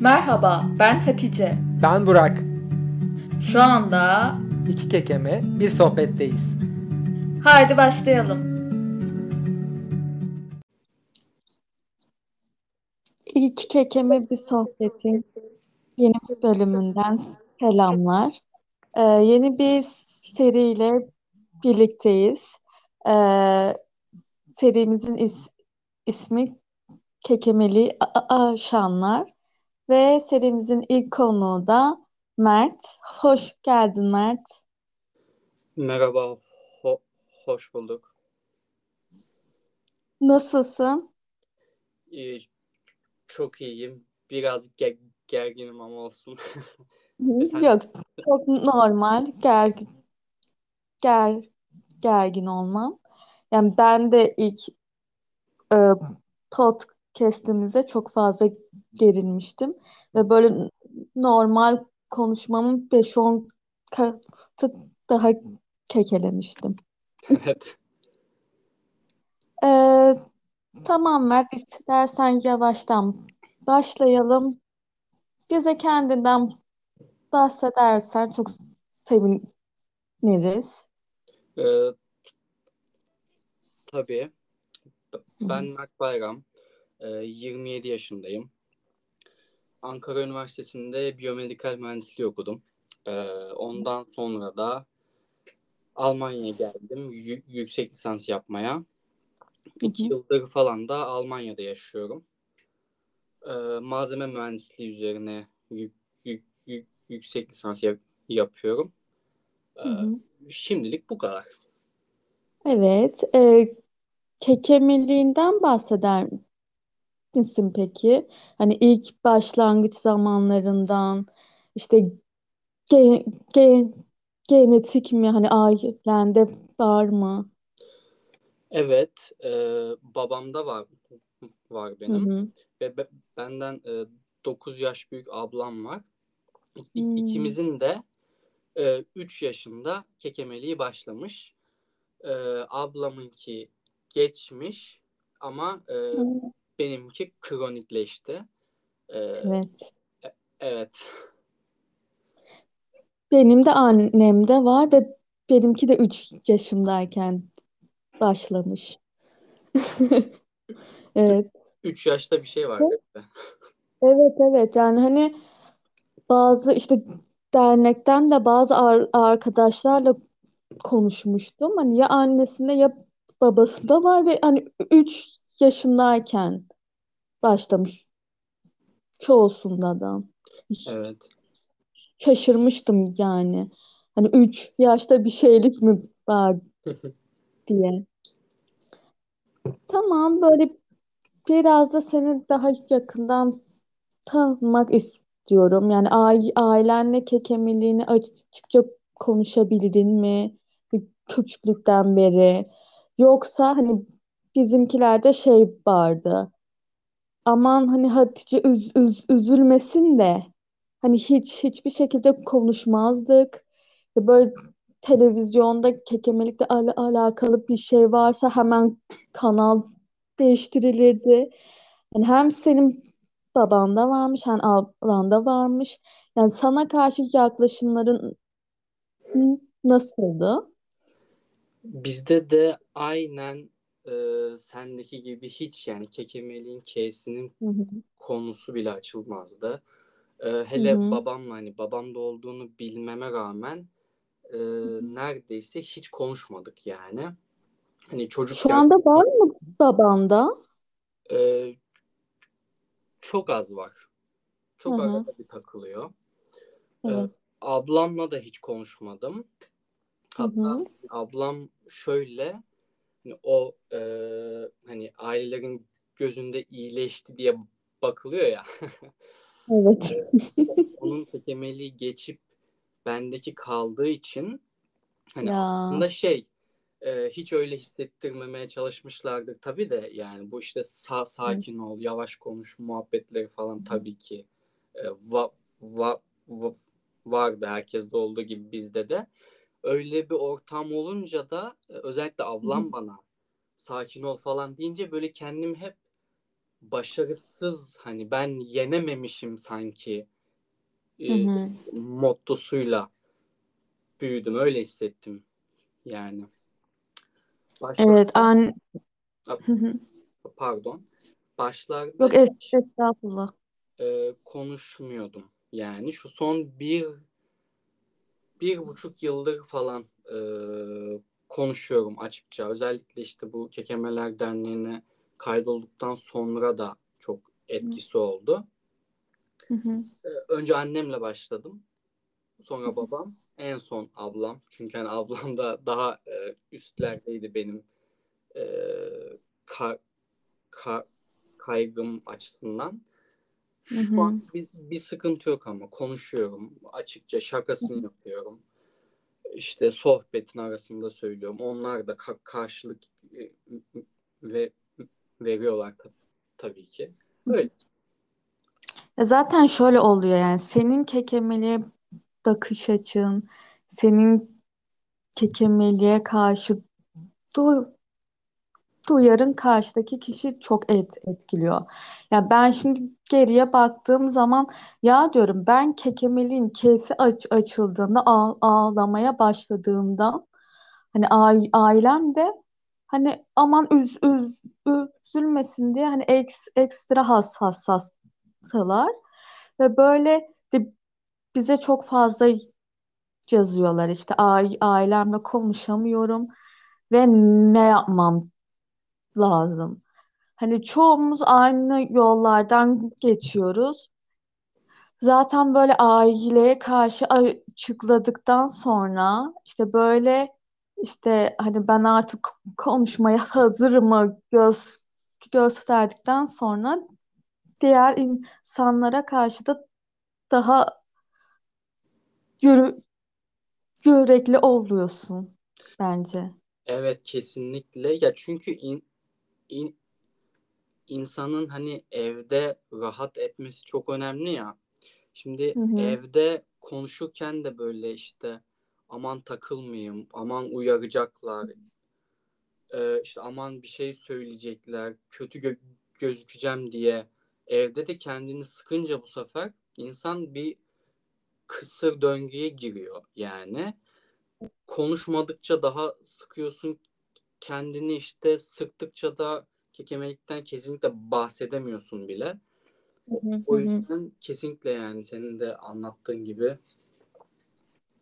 Merhaba, ben Hatice. Ben Burak. Şu anda İki kekeme bir sohbetteyiz. haydi başlayalım. İlk kekeme bir sohbetin yeni bir bölümünden selamlar. Ee, yeni bir seriyle birlikteyiz. Ee, serimizin is- ismi Kekemeli A- A- Aşanlar ve serimizin ilk konuğu da Mert. Hoş geldin Mert. Merhaba, ho- hoş bulduk. Nasılsın? İyi, çok iyiyim. Biraz ge- gerginim ama olsun. Sen- Yok, çok normal. Ger, ger, gergin olmam. Yani ben de ilk e, podcast'imize çok fazla gerilmiştim ve böyle normal konuşmamın 5-10 katı daha kekelemiştim. Evet. Ee, tamam Mert, istersen yavaştan başlayalım. Bize kendinden bahsedersen çok seviniriz. Ee, tabii. Ben Mert Bayram. Ee, 27 yaşındayım. Ankara Üniversitesi'nde biyomedikal mühendisliği okudum. Ee, ondan sonra da Almanya'ya geldim. Yü- yüksek lisans yapmaya. İki yıldır falan da Almanya'da yaşıyorum. Ee, malzeme mühendisliği üzerine yü- yü- yü- yüksek lisans yap- yapıyorum. Ee, Hı hı. şimdilik bu kadar. Evet, e, kekemeliğinden bahseder misin peki? Hani ilk başlangıç zamanlarından işte ge- ge- genetik mi hani ailende var mı? Evet, e, babamda var var Hı benim hı. ve be- benden e, 9 yaş büyük ablam var. İ- Hmm. İkimizin de e, 3 yaşında kekemeliği başlamış. E, ablamınki geçmiş ama e, Hı, benimki kronikleşti. E, Evet. evet, Benim de annemde var ve benimki de 3 yaşındayken başlamış. Evet. 3 yaşta bir şey var bende. Evet evet yani hani bazı işte dernekten de bazı ar- arkadaşlarla konuşmuştum. Hani ya annesinde ya babasında var ve hani 3 yaşındayken başlamış çoğusunda da. Evet. Şaşırmıştım yani. Hani 3 yaşta bir şeylik mi var diye. Tamam böyle biraz da seni daha yakından tanımak istiyorum. Yani ai- ailenle kekemeliğini açıkça konuşabildin mi? Küçüklükten beri. Yoksa hani bizimkilerde şey vardı. Aman hani Hatice üz, üz- üzülmesin de hani hiç hiçbir şekilde konuşmazdık. Böyle televizyonda kekemelikle al- alakalı bir şey varsa hemen kanal değiştirilirdi. Yani hem senin babanda varmış hem ablanda varmış. Yani sana karşı yaklaşımların nasıldı? Bizde de aynen e, sendeki gibi hiç yani kekemeliğin K'sinin konusu bile açılmazdı. Hı hele hı. babamla hani babamda olduğunu bilmeme rağmen e, neredeyse hiç konuşmadık yani. Hani Şu çocukken anda var mı babanda? e, çok az var. Çok hı. arada bir takılıyor. Evet. ablamla da hiç konuşmadım. Hatta hı. ablam şöyle o e, hani ailelerin gözünde iyileşti diye bakılıyor ya. Evet. Onun tekemeliği geçip bendeki kaldığı için hani Ya. aslında şey e, hiç öyle hissettirmemeye çalışmışlardır tabii de yani bu işte sa sakin ol, yavaş konuş muhabbetleri falan tabii ki e, va va va- vardı herkeste olduğu gibi bizde de. Öyle bir ortam olunca da e, özellikle Hı hı. ablam bana sakin ol falan deyince böyle kendimi hep başarısız hani ben yenememişim sanki Hı e, hı. mottosuyla büyüdüm. Öyle hissettim yani. Evet, Başlarda an Hı hı. pardon. Başlarda Yok estağfurullah. e, konuşmuyordum. Yani şu son bir bir buçuk yıldır falan e, konuşuyorum açıkça. Özellikle işte bu Kekemeler Derneği'ne kaydolduktan sonra da çok etkisi oldu. Hı hı. Önce annemle başladım. Sonra babam. En son ablam. Çünkü hani ablam da daha e, üstlerdeydi benim e, ka- ka- kaygım açısından. Şu an bir, bir sıkıntı yok ama konuşuyorum. Açıkça şakasını yapıyorum. İşte sohbetin arasında söylüyorum. Onlar da ka- karşılık e, ve veriyorlar tab- tabii ki. Öyle. E Zaten şöyle oluyor yani senin kekemeliğe bakış açın, senin kekemeliğe karşı du duyarın karşıdaki kişi çok et etkiliyor. Ya ben şimdi geriye baktığım zaman ya diyorum ben kekemeliğin kesi aç açıldığında ağ- ağlamaya başladığımda hani ai- ailem de hani aman üz, üz, üzülmesin diye hani eks, ekstra has hassastılar ve böyle de bize çok fazla yazıyorlar işte ai- ailemle konuşamıyorum ve ne yapmam lazım. Hani çoğumuz aynı yollardan geçiyoruz. Zaten böyle aileye karşı açıkladıktan sonra işte böyle işte hani ben artık konuşmaya hazırımı göz gösterdikten sonra diğer insanlara karşı da daha yürü, yürekli oluyorsun bence. Evet kesinlikle. Ya çünkü in, in- insanın hani evde rahat etmesi çok önemli ya. Şimdi Hı hı. evde konuşurken de böyle işte aman takılmayayım, aman uyaracaklar, e, işte aman bir şey söyleyecekler, kötü gö- gözükeceğim diye evde de kendini sıkınca bu sefer insan bir kısır döngüye giriyor yani. Konuşmadıkça daha sıkıyorsun kendini işte sıktıkça da kekemelikten kesinlikle bahsedemiyorsun bile. Hı hı O hı. yüzden kesinlikle yani senin de anlattığın gibi.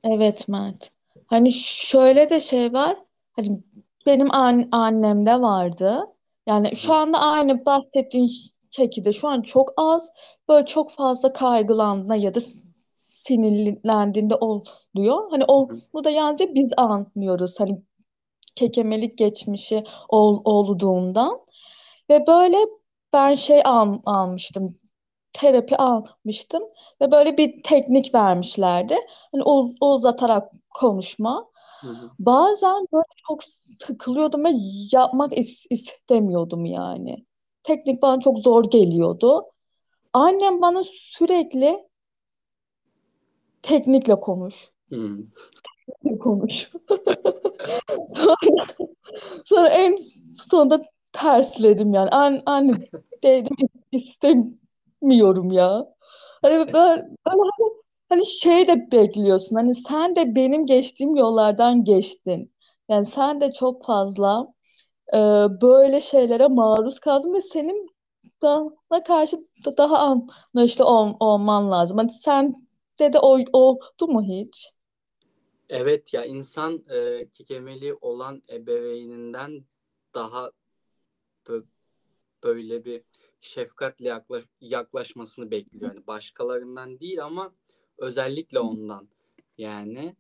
Evet Mert. Hani şöyle de şey var. Hani benim an annemde vardı. Yani şu anda aynı bahsettiğin şekilde şu an çok az böyle çok fazla kaygılandığında ya da sinirlendiğinde oluyor. Hani onu da yalnızca biz anlıyoruz. Hani kekemelik geçmişi ol, olduğundan. Ve böyle ben şey al, almıştım terapi almıştım ve böyle bir teknik vermişlerdi. Hani uz uzatarak konuşma. Hı hı. Bazen böyle çok sıkılıyordum ve yapmak is istemiyordum yani. Teknik bana çok zor geliyordu. Annem bana sürekli teknikle konuş, Hı. Konuş. Sonra, sonra en sonunda tersledim yani. An anne dedim "İs- istemiyorum ya. Hani böyle, böyle hani, hani şey de bekliyorsun. Hani sen de benim geçtiğim yollardan geçtin. Yani sen de çok fazla e, böyle şeylere maruz kaldın ve senin bana karşı da daha anlayışlı ol, olman lazım. Hani sen de de o, oldu mu hiç? Evet ya insan e, kekemeli olan ebeveyninden daha bö- böyle bir şefkatle yaklaş yaklaşmasını bekliyor. Yani başkalarından değil ama özellikle ondan. Yani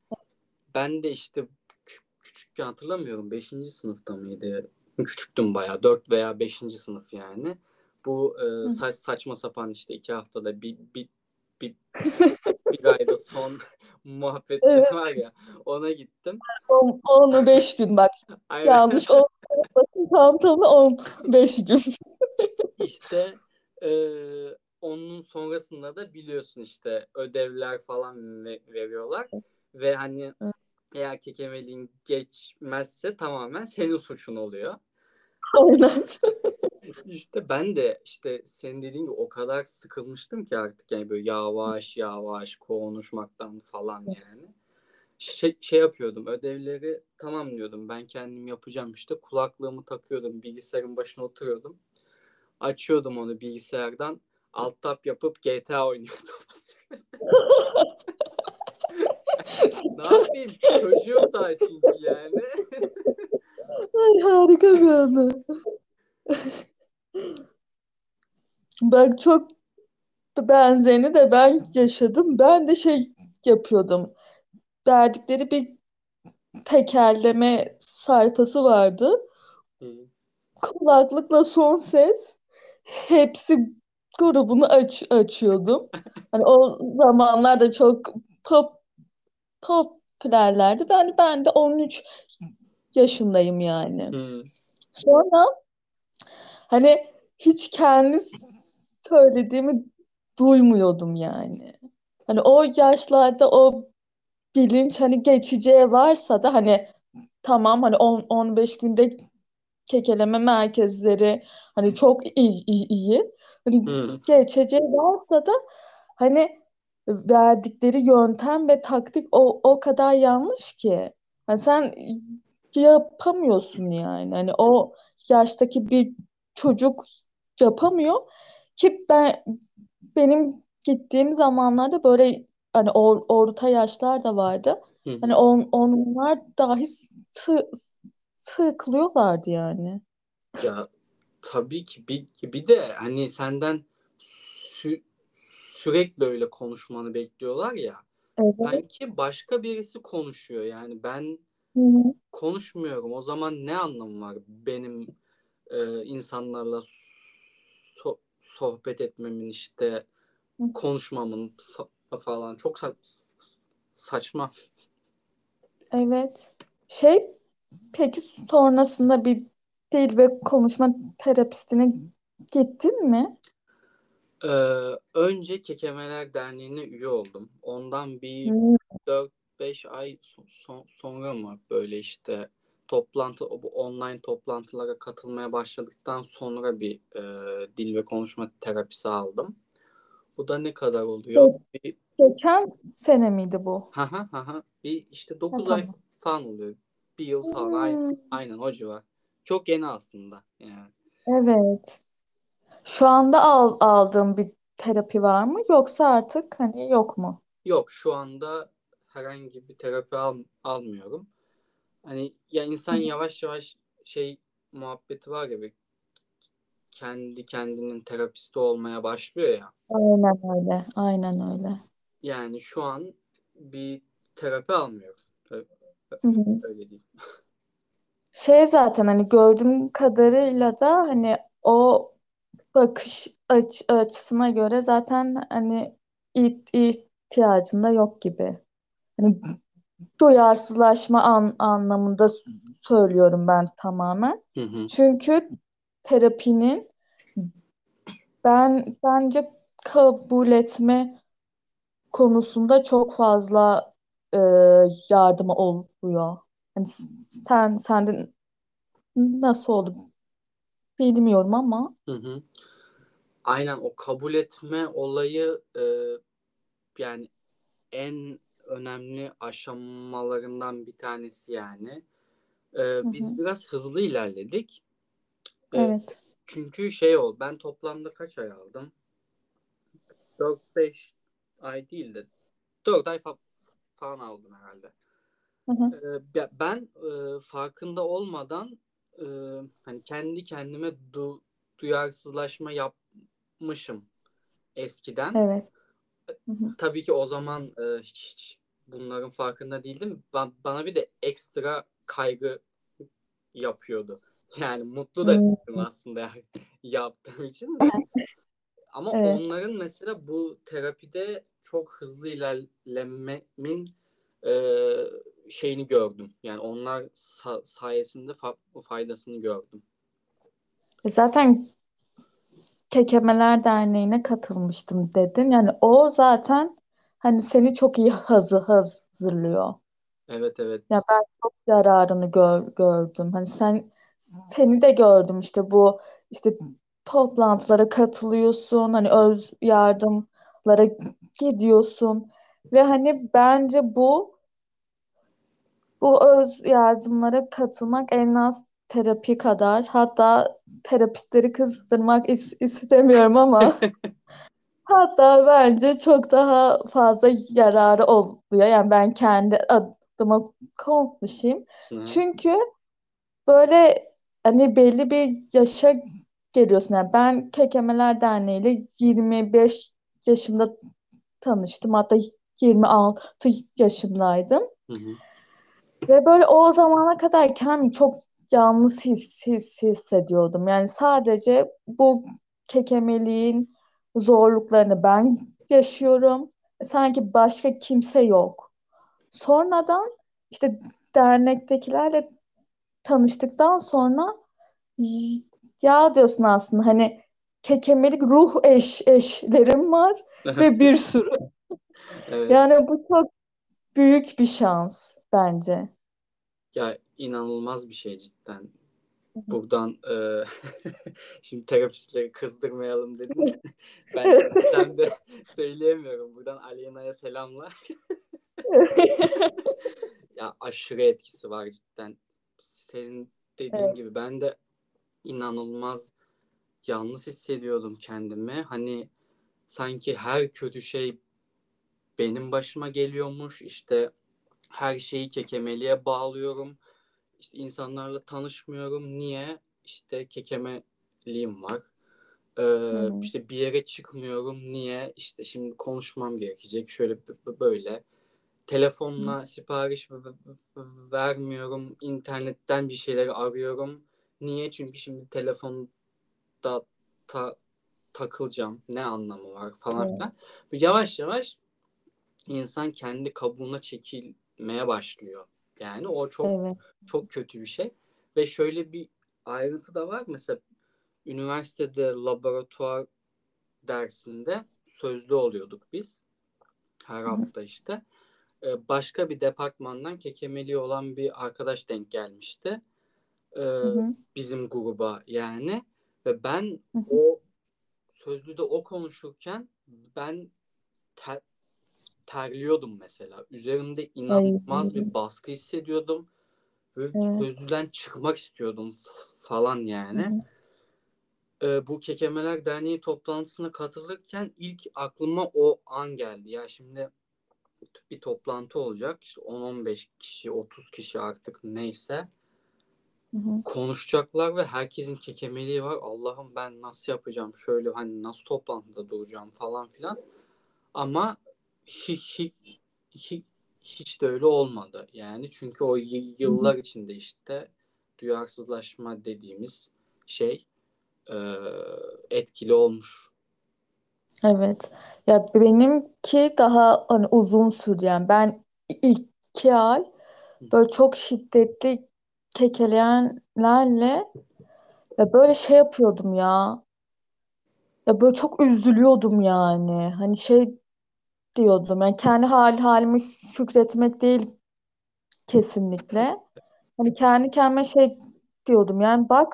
ben de işte kü- küçükken hatırlamıyorum. Beşinci sınıfta mıydı? Küçüktüm bayağı. Dört veya beşinci sınıf yani. Bu e, saç saçma sapan işte iki haftada bir, bir, bir, bir ayda son muhabbetler Evet. var ya ona gittim. On- Onu beş gün bak. Aynen. Yanlış olmasın tam tamı 15 gün. İşte e, onun sonrasında da biliyorsun işte ödevler falan ve- veriyorlar. Ve hani Evet. eğer kekemeliğin geçmezse tamamen senin suçun oluyor. Aynen. İşte ben de işte senin dediğin gibi o kadar sıkılmıştım ki artık yani böyle yavaş yavaş konuşmaktan falan yani. Şey, şey yapıyordum ödevleri tamam diyordum ben kendim yapacağım işte kulaklığımı takıyordum bilgisayarın başına oturuyordum. Açıyordum onu bilgisayardan alt tab yapıp GTA oynuyordum. ne yapayım çocuğum daha çünkü yani. Ay harika bir anı. Bak çok benzerini de ben yaşadım. Ben de şey yapıyordum. Verdikleri bir tekerleme sayfası vardı. Hı. Kulaklıkla son ses hepsi grubunu aç açıyordum. Hani o zamanlarda çok pop popülerlerdi. Ben ben de 13 yaşındayım yani. Hı. Sonra hani hiç kendi söylediğimi duymuyordum yani. Hani o yaşlarda o bilinç hani geçeceği varsa da hani tamam hani 10-15 günde kekeleme merkezleri hani çok iyi, iyi, iyi. Hani Hı. geçeceği varsa da hani verdikleri yöntem ve taktik o, o kadar yanlış ki. Hani sen yapamıyorsun yani. Hani o yaştaki bir çocuk yapamıyor ki ben benim gittiğim zamanlarda böyle hani or, orta yaşlar da vardı. Hı hı. Hani on, onlar dahi sı, sıkılıyorlardı yani. Ya tabii ki bir, bir de hani senden sü- sürekli öyle konuşmanı bekliyorlar ya. Evet. Sanki başka birisi konuşuyor. Yani ben Hı hı. konuşmuyorum. O zaman ne anlamı var benim e, insanlarla so- sohbet etmemin işte konuşmamın fa- falan çok sa- saçma. Evet. Şey peki sonrasında bir dil ve konuşma terapistine gittin mi? Ee, önce Kekemeler Derneği'ne üye oldum. Ondan bir Hı. 4-5 ay so- so- sonra mı böyle işte toplantı bu online toplantılara katılmaya başladıktan sonra bir e, dil ve konuşma terapisi aldım. Bu da ne kadar oluyor? Bir Geçen sene miydi bu? ha ha ha bir işte Ha, 9 ay tamam. falan oluyor. Bir yıl falan. Hmm, Aynen o civar. Çok yeni aslında yani. evet. Şu anda al, aldığın bir terapi var mı? Yoksa artık hani yok mu? Yok şu anda herhangi bir terapi al, almıyorum. Hani ya insan yavaş yavaş şey muhabbeti var ya bir kendi kendinin terapisti olmaya başlıyor ya. Aynen öyle. Aynen öyle. Yani şu an bir terapi almıyorum. Öyle, öyle diyeyim. Şey zaten hani gördüğüm kadarıyla da hani o bakış aç- açısına göre zaten hani it- ihtiyacın da yok gibi. Hani duyarsızlaşma an anlamında söylüyorum ben tamamen. Hı hı. Çünkü terapinin ben bence kabul etme konusunda çok fazla e, yardımı oluyor. Hani sen sende nasıl oldu bilmiyorum ama Hı hı. Aynen o kabul etme olayı e, yani en önemli aşamalarından bir tanesi yani. E, hı hı. biz biraz hızlı ilerledik. E, Evet. çünkü şey oldu. Ben toplamda kaç ay aldım? 4-5 ay değil de 4 ay fa- falan aldım herhalde. Hı hı. Ee, ben e, farkında olmadan e, hani kendi kendime du- duyarsızlaşma yapmışım eskiden. Evet. Tabii ki o zaman e, hiç, hiç bunların farkında değildim. Ben, bana bir de ekstra kaygı yapıyordu. Yani mutlu da Hmm, değildim aslında yani yaptığım için de. Ama Evet. onların mesela bu terapide çok hızlı ilerlememin e, şeyini gördüm. Yani onlar sa- sayesinde fa- faydasını gördüm. Zaten Kekemeler Derneği'ne katılmıştım dedin. Yani o zaten hani seni çok iyi hazı hazırlıyor. Evet evet. Ya ben çok yararını gör, gördüm. Hani sen seni de gördüm işte bu işte toplantılara katılıyorsun hani öz yardımlara gidiyorsun ve hani bence bu bu öz yardımlara katılmak en az terapi kadar hatta terapistleri kızdırmak is- istemiyorum ama hatta bence çok daha fazla yararı oluyor. Yani ben kendi adıma konuşayım. Hı. Çünkü böyle hani belli bir yaşa geliyorsun. Yani ben Kekemeler Derneği ile 25 yaşımda tanıştım. Hatta 26 yaşındaydım. Hı hı. Ve böyle o zamana kadar kendimi çok yalnız his, his, hissediyordum. Yani sadece bu kekemeliğin zorluklarını ben yaşıyorum. Sanki başka kimse yok. Sonradan işte dernektekilerle tanıştıktan sonra ya diyorsun aslında hani kekemelik ruh eş eşlerim var ve bir sürü. Evet. Yani bu çok büyük bir şans bence. Ya inanılmaz bir şey cidden. Buradan e, şimdi terapistleri kızdırmayalım dedim. ben ben de söyleyemiyorum. Buradan Aleyna'ya selamlar. Ya aşırı etkisi var cidden. Senin dediğin Evet. gibi ben de inanılmaz yalnız hissediyordum kendimi. Hani sanki her kötü şey benim başıma geliyormuş. İşte her şeyi kekemeliğe bağlıyorum. İşte insanlarla tanışmıyorum. Niye? İşte kekemeliğim var. Ee, hı. işte bir yere çıkmıyorum. Niye? İşte şimdi konuşmam gerekecek. Şöyle böyle. Telefonla sipariş v- v- vermiyorum. İnternetten bir şeyleri arıyorum. Niye? Çünkü şimdi telefonda ta- takılacağım. Ne anlamı var falan Evet. filan. Yavaş yavaş insan kendi kabuğuna çekilmeye başlıyor. Yani o çok Evet. çok kötü bir şey. Ve şöyle bir ayrıntı da var. Mesela üniversitede laboratuvar dersinde sözlü oluyorduk biz. Her hafta işte. Ee, Başka bir departmandan kekemeliği olan bir arkadaş denk gelmişti. Ee, Hı hı. bizim gruba yani. Ve ben Hı hı. o sözlüde o konuşurken ben ter- terliyordum mesela. Üzerimde inanılmaz bir baskı hissediyordum. Böyle Evet. sözlüden çıkmak istiyordum falan yani. hı. Ee, bu Kekemeler Derneği toplantısına katılırken ilk aklıma o an geldi. Ya şimdi bir toplantı olacak. İşte 10-15 kişi, 30 kişi artık neyse Hı hı. konuşacaklar ve herkesin kekemeliği var. Allah'ım ben nasıl yapacağım? Şöyle hani nasıl toplantıda duracağım falan filan. Ama hiç, hiç, hiç, hiç de öyle olmadı. Yani çünkü o yıllar içinde işte duyarsızlaşma dediğimiz şey e, etkili olmuş. Evet. Ya benimki daha hani uzun yani. Ben iki ay böyle çok şiddetli kekeleyenlerle ya böyle şey yapıyordum ya. Ya böyle çok üzülüyordum yani. Hani şey diyordum yani kendi hal halime şükretmek değil kesinlikle. Hani kendi kendime şey diyordum yani bak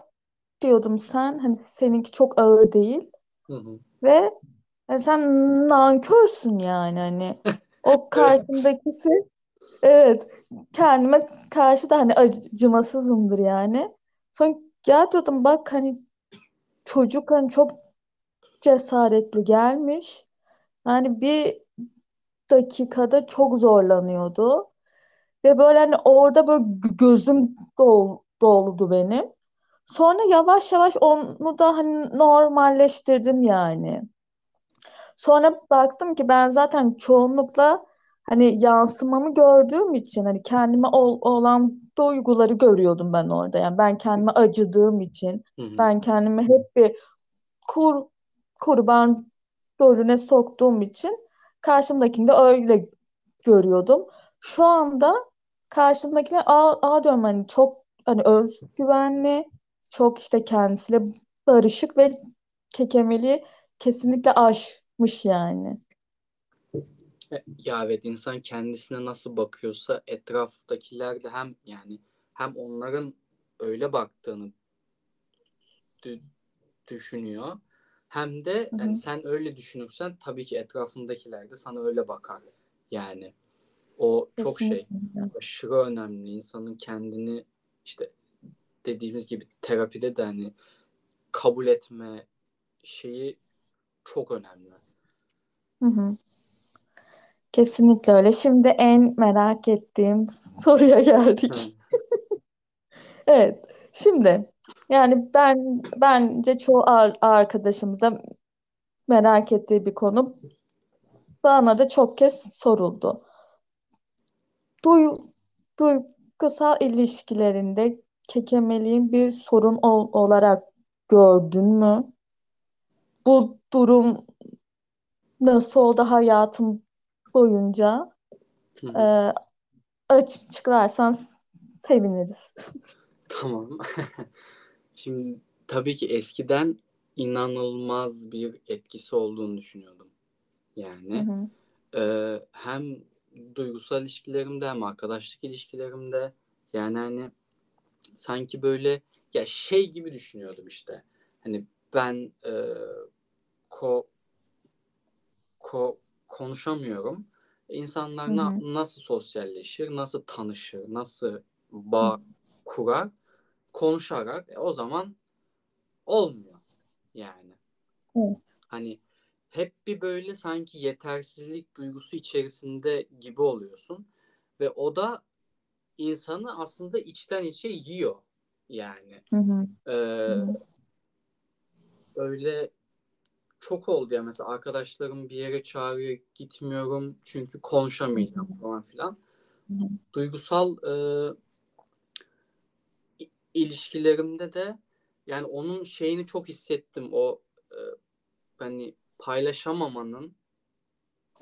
diyordum sen hani seninki çok ağır değil Hı hı. ve yani sen nankörsün yani hani o karşımdakisi evet kendime karşı da hani acımasızımdır yani. Sonra ya diyordum bak hani çocuk hani çok cesaretli gelmiş. Yani bir dakikada çok zorlanıyordu. Ve böyle hani orada böyle gözüm dol, doldu benim. Sonra yavaş yavaş onu da hani normalleştirdim yani. Sonra baktım ki ben zaten çoğunlukla hani yansımamı gördüğüm için hani kendime ol- olan duyguları görüyordum ben orada. Yani ben kendime acıdığım için Hı hı. ben kendimi hep bir kur, kurban rolüne soktuğum için karşımdakini de öyle görüyordum. Şu anda karşımdakine aa, aa diyorum hani çok hani özgüvenli, çok işte kendisiyle barışık ve kekemeli kesinlikle aşmış yani. E, Ya evet insan kendisine nasıl bakıyorsa etraftakiler de hem yani hem onların öyle baktığını dü- düşünüyor. Hem de yani sen öyle düşünürsen tabii ki etrafındakiler de sana öyle bakar. Yani o çok şey Kesinlikle. aşırı önemli. İnsanın kendini işte dediğimiz gibi terapide de hani kabul etme şeyi çok önemli. Hı hı. Kesinlikle öyle. Şimdi en merak ettiğim soruya geldik. Evet. Şimdi yani ben bence çoğu ar- arkadaşımız da merak ettiği bir konu. Bana da çok kez soruldu. Duy, duygusal ilişkilerinde kekemeliğin bir sorun ol- olarak gördün mü? Bu durum nasıl oldu hayatın boyunca? Ee, açıklarsan seviniriz. Tamam. Şimdi tabii ki eskiden inanılmaz bir etkisi olduğunu düşünüyordum. Hı Yani hı. e, hem duygusal ilişkilerimde hem arkadaşlık ilişkilerimde yani hani sanki böyle ya şey gibi düşünüyordum işte. Hani ben e, ko, ko, konuşamıyorum. İnsanlar Hı na- hı. nasıl sosyalleşir, nasıl tanışır, nasıl bağ kurar? Konuşarak. E, o zaman olmuyor yani. Evet. Hani hep bir böyle sanki yetersizlik duygusu içerisinde gibi oluyorsun ve o da insanı aslında içten içe yiyor yani. Hı hı. Ee, Hı hı. öyle çok oldu ya mesela arkadaşlarım bir yere çağırıyor gitmiyorum çünkü konuşamayacağım falan filan. Hı hı. Duygusal e, ilişkilerimde de yani onun şeyini çok hissettim o e, hani paylaşamamanın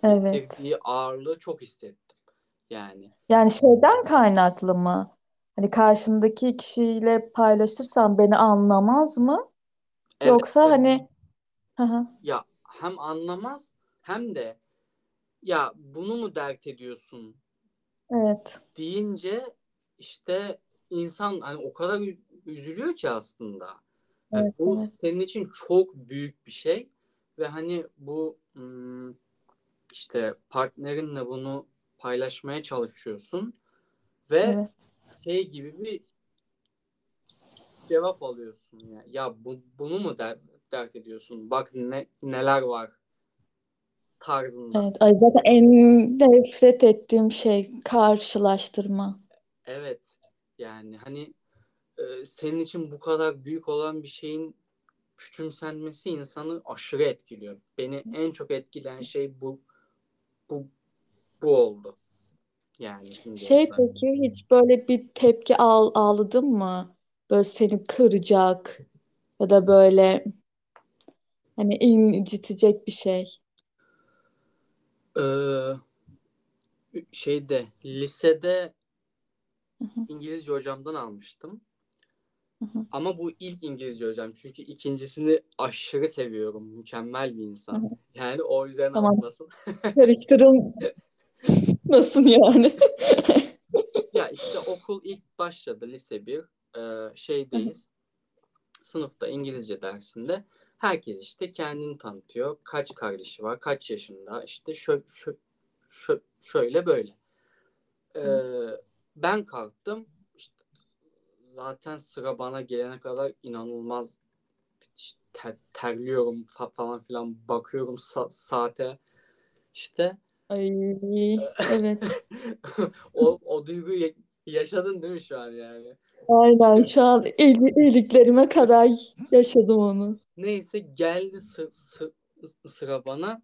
Evet. getirdiği ağırlığı çok hissettim. Yani Yani şeyden kaynaklı mı? Hani karşımdaki kişiyle paylaşırsam beni anlamaz mı? evet Yoksa evet. hani ya hem anlamaz hem de ya bunu mu dert ediyorsun Evet. deyince işte insan hani o kadar üzülüyor ki aslında. Yani Evet, bu evet. senin için çok büyük bir şey ve hani bu işte partnerinle bunu paylaşmaya çalışıyorsun ve Evet. şey gibi bir cevap alıyorsun ya. Ya bu, bunu mu der, dert ediyorsun? Bak ne neler var tarzında. Evet. Ay zaten en nefret ettiğim şey karşılaştırma. Evet. Yani hani e, senin için bu kadar büyük olan bir şeyin küçümsenmesi insanı aşırı etkiliyor. Beni en çok etkileyen şey bu bu bu oldu. Yani şimdiye Şey kadar. peki hiç böyle bir tepki al aldın mı? Böyle seni kıracak ya da böyle hani incitecek bir şey. Ee, şeyde lisede Hı hı, İngilizce hocamdan almıştım. Ama bu ilk İngilizce hocam. Çünkü ikincisini aşırı seviyorum. Mükemmel bir insan. Yani o yüzden Tamam. almasın. Karıştırın nasıl yani? Ya işte okul ilk başladı lise 1. Ee, şeydeyiz. Sınıfta İngilizce dersinde. Herkes işte kendini tanıtıyor. Kaç kardeşi var, kaç yaşında. İşte şö, şö, şö- şöyle böyle. Ee, ben kalktım. İşte zaten sıra bana gelene kadar inanılmaz işte ter- terliyorum fa- falan filan bakıyorum sa- saate işte Ay evet. o o duyguyu ya- yaşadın değil mi şu an yani? Aynen şu an el, iliklerime kadar yaşadım onu. Neyse geldi sı- sı- sıra bana.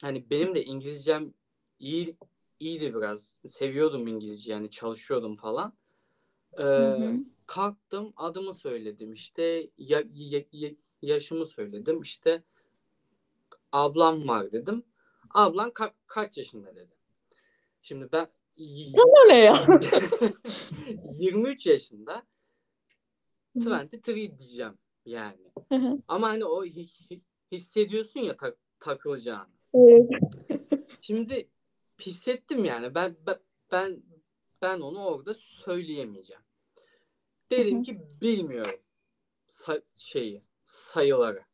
Hani benim de İngilizcem iyi iyiydi biraz. Seviyordum İngilizce yani çalışıyordum falan. Ee, Hı hı. kalktım adımı söyledim işte ya, ya- ya- yaşımı söyledim işte ablam var dedim. Ablan ka- kaç yaşında dedi. Şimdi ben Sana ne ya? 23 yaşında Hı hı. 23 diyeceğim yani. Ama hani o hi- hi- hissediyorsun ya tak- takılacağını. Evet. Şimdi hissettim yani ben ben ben, onu orada söyleyemeyeceğim. Dedim ki bilmiyorum. sa- şeyi sayıları.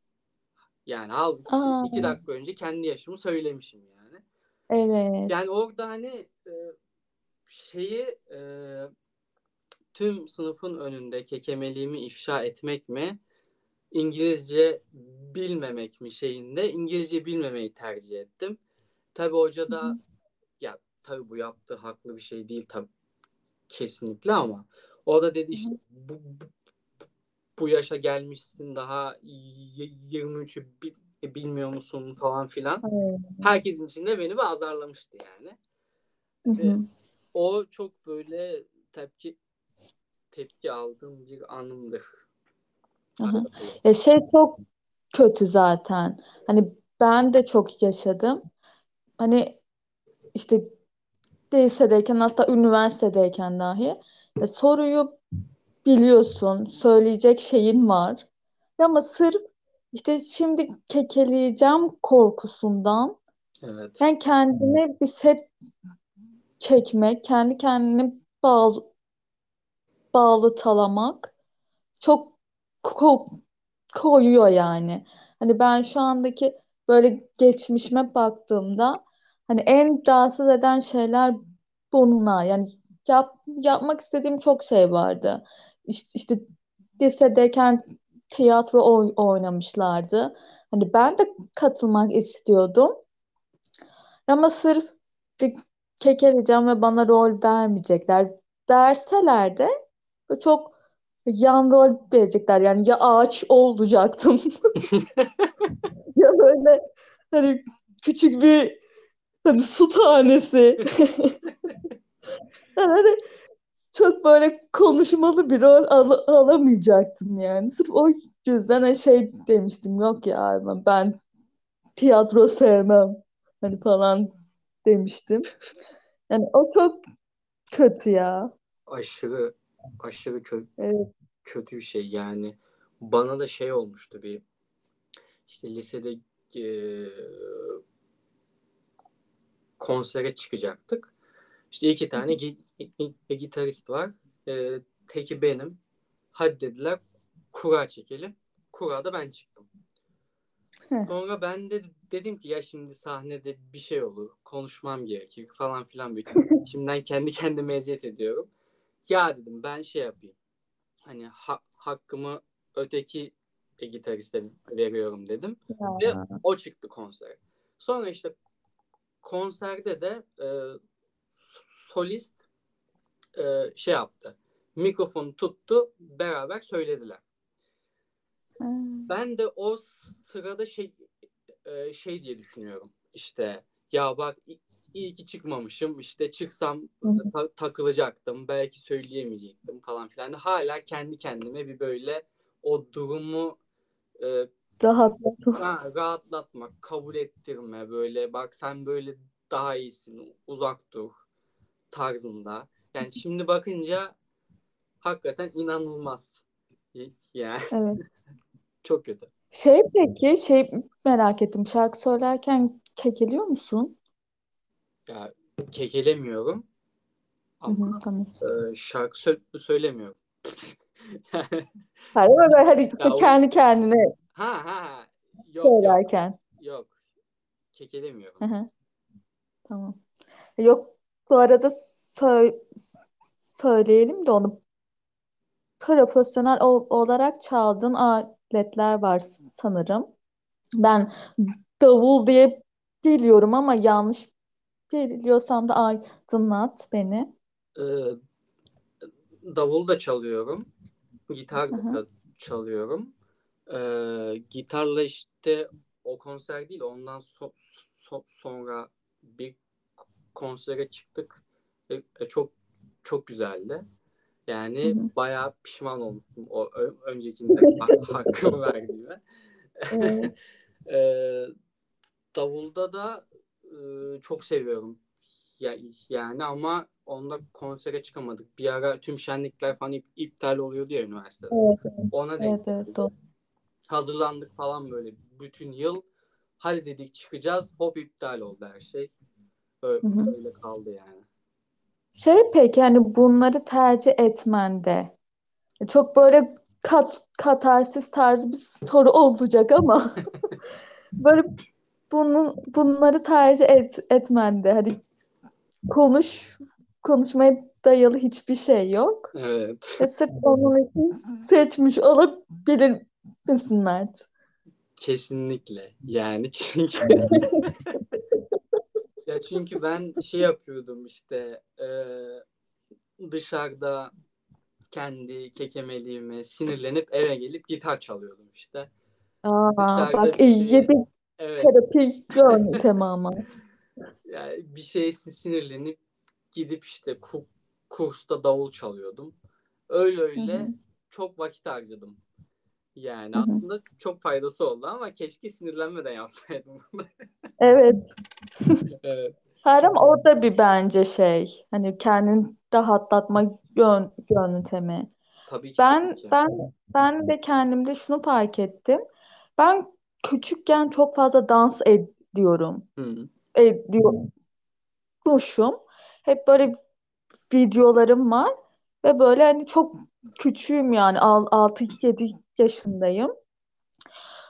Yani Aa, iki dakika önce kendi yaşımı söylemişim yani. evet. Yani orada hani e, şeyi e, tüm sınıfın önünde kekemeliğimi ifşa etmek mi İngilizce bilmemek mi şeyinde İngilizce bilmemeyi tercih ettim. Tabii hoca da. Ya tabii bu yaptığı haklı bir şey değil tabii kesinlikle ama o da dedi işte bu, bu, bu yaşa gelmişsin daha y- 23'ü bi- bilmiyor musun falan filan. Evet. Herkesin içinde beni bir azarlamıştı yani. Hı hı. o çok böyle tepki tepki aldığım bir anımdır. Hı. Ya şey çok kötü zaten. Hani ben de çok yaşadım. Hani işte lisedeyken hatta üniversitedeyken dahi e, soruyu biliyorsun, söyleyecek şeyin var. Ama sırf işte şimdi kekeleyeceğim korkusundan Evet. yani kendine bir set çekmek, kendi kendini bağlı, bağlıtalamak çok ko- koyuyor yani. Hani ben şu andaki böyle geçmişime baktığımda hani en rahatsız eden şeyler bunlar. Yani yap, yapmak istediğim çok şey vardı. İşte, işte lisedeyken tiyatro oy- oynamışlardı. Hani ben de katılmak istiyordum. Ama sırf kekeleyeceğim ve bana rol vermeyecekler. Verseler de çok yan rol verecekler. Yani ya ağaç olacaktım ya böyle hani küçük bir hani su tanesi. Yani hani çok böyle konuşmalı bir rol al- alamayacaktım yani. Sırf o yüzden hani şey demiştim yok ya ben, ben tiyatro sevmem hani falan demiştim. Yani o çok kötü ya. Aşırı aşırı kö- Evet. kötü bir şey yani. Bana da şey olmuştu bir işte lisede e, konsere çıkacaktık. İşte iki tane gi- gitarist var. E, teki benim. Hadi dediler kura çekelim. Kurada ben çıktım. Heh. Sonra ben de dedim ki ya şimdi sahnede bir şey olur. Konuşmam gerekir falan filan. Böyle içimden kendi kendime eziyet ediyorum. Ya dedim ben şey yapayım. Hani ha- hakkımı öteki e, gitariste veriyorum dedim. Ve Ya. o çıktı konsere. Sonra işte konserde de e, solist e, şey yaptı. Mikrofonu tuttu. Beraber söylediler. Hmm. Ben de o sırada şey e, şey diye düşünüyorum. İşte ya bak iyi ki çıkmamışım. İşte çıksam ta- takılacaktım. Belki söyleyemeyecektim falan filan. Hala kendi kendime bir böyle o durumu e, Rahatlatın. ha, rahatlatmak, kabul ettirme böyle bak sen böyle daha iyisin, uzak dur tarzında. Yani şimdi bakınca hakikaten inanılmaz. Yani Evet. çok kötü. Şey peki şey merak ettim. Şarkı söylerken kekeliyor musun? Ya kekelemiyorum Hı ama hı, tamam. e, şarkı sö- söylemiyorum. Hayır böyle hani işte kendi kendine ha ha yok yok söylerken. yok kekelemiyorum. Hı hı, tamam. Yok bu arada sö- söyleyelim de onu profesyonel ol- olarak çaldığın aletler var sanırım. Ben davul diye biliyorum ama yanlış biliyorsam da aydınlat beni. E, davul da çalıyorum. Gitar Hı hı. da çalıyorum. E, gitarla işte o konser değil ondan so- so- sonra bir konsere çıktık. E, e, çok çok güzeldi. Yani hı. bayağı pişman olmuştum o ö- öncekinde ha- hakkımı verdiğime. Ee, davulda da e, çok seviyorum. Ya, yani ama onda konsere çıkamadık. Bir ara tüm şenlikler falan ip- iptal oluyordu ya üniversitede. Evet, evet, Ona denk evet, doğru. Hazırlandık falan böyle bütün yıl. Hadi dedik çıkacağız. Hop iptal oldu her şey. Öyle, Hı kaldı yani. Şey peki hani bunları tercih etmende çok böyle kat katarsis tarzı bir soru olacak ama böyle bunun bunları tercih et, etmendi. Hadi konuş konuşmaya dayalı hiçbir şey yok. Evet. Ve sırf onun için seçmiş olabilir misin Mert? Kesinlikle. Yani çünkü ya çünkü ben şey yapıyordum işte e, dışarıda kendi kekemeliğime sinirlenip eve gelip gitar çalıyordum işte. Aa, Dışarıda bak iyi şey- bir Evet. terapi yöntemi ama. Yani bir şeye sinirlenip gidip işte ku- kursta davul çalıyordum. Öyle öyle Hı hı. çok vakit harcadım. Yani Hı hı. aslında çok faydası oldu ama keşke sinirlenmeden yapsaydım bunu. Evet. evet. Her ama o da bir bence şey. Hani kendini rahatlatma yön, yöntemi. Tabii ki. Ben tabii ki. ben ben de kendimde şunu fark ettim. Ben küçükken çok fazla dans ediyorum. Hı. Ediyormuşum. Hep böyle videolarım var ve böyle hani çok küçüğüm yani 6-7 yaşındayım.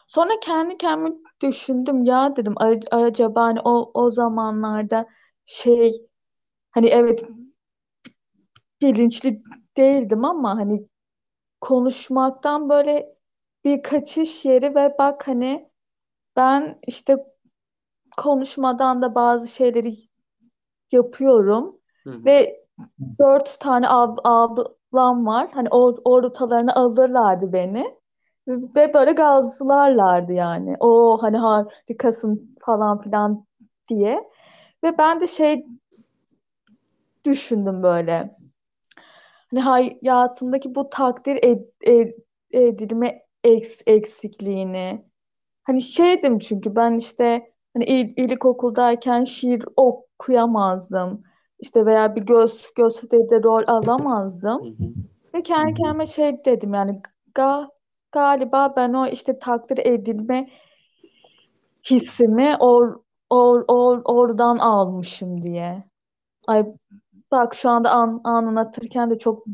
Sonra kendi kendime düşündüm ya dedim "A- acaba hani o o zamanlarda şey hani evet bilinçli değildim ama hani konuşmaktan böyle bir kaçış yeri ve bak hani ben işte konuşmadan da bazı şeyleri yapıyorum Hı hı. ve dört tane ab ablam var. Hani o ortalarına alırlardı beni ve böyle gazlarlardı yani. O hani harikasın falan filan diye. Ve ben de şey düşündüm böyle. Hani hayatımdaki bu takdir ed- ed- edilme eks eksikliğini. Hani şeydim çünkü ben işte hani il ilkokuldayken şiir okuyamazdım. İşte veya bir göz gösteride rol Hı alamazdım. hı. Ve kendi kendime şey dedim yani ga galiba ben o işte takdir edilme hissimi or, or, or, oradan almışım diye. Ay bak şu anda an, anlatırken de çok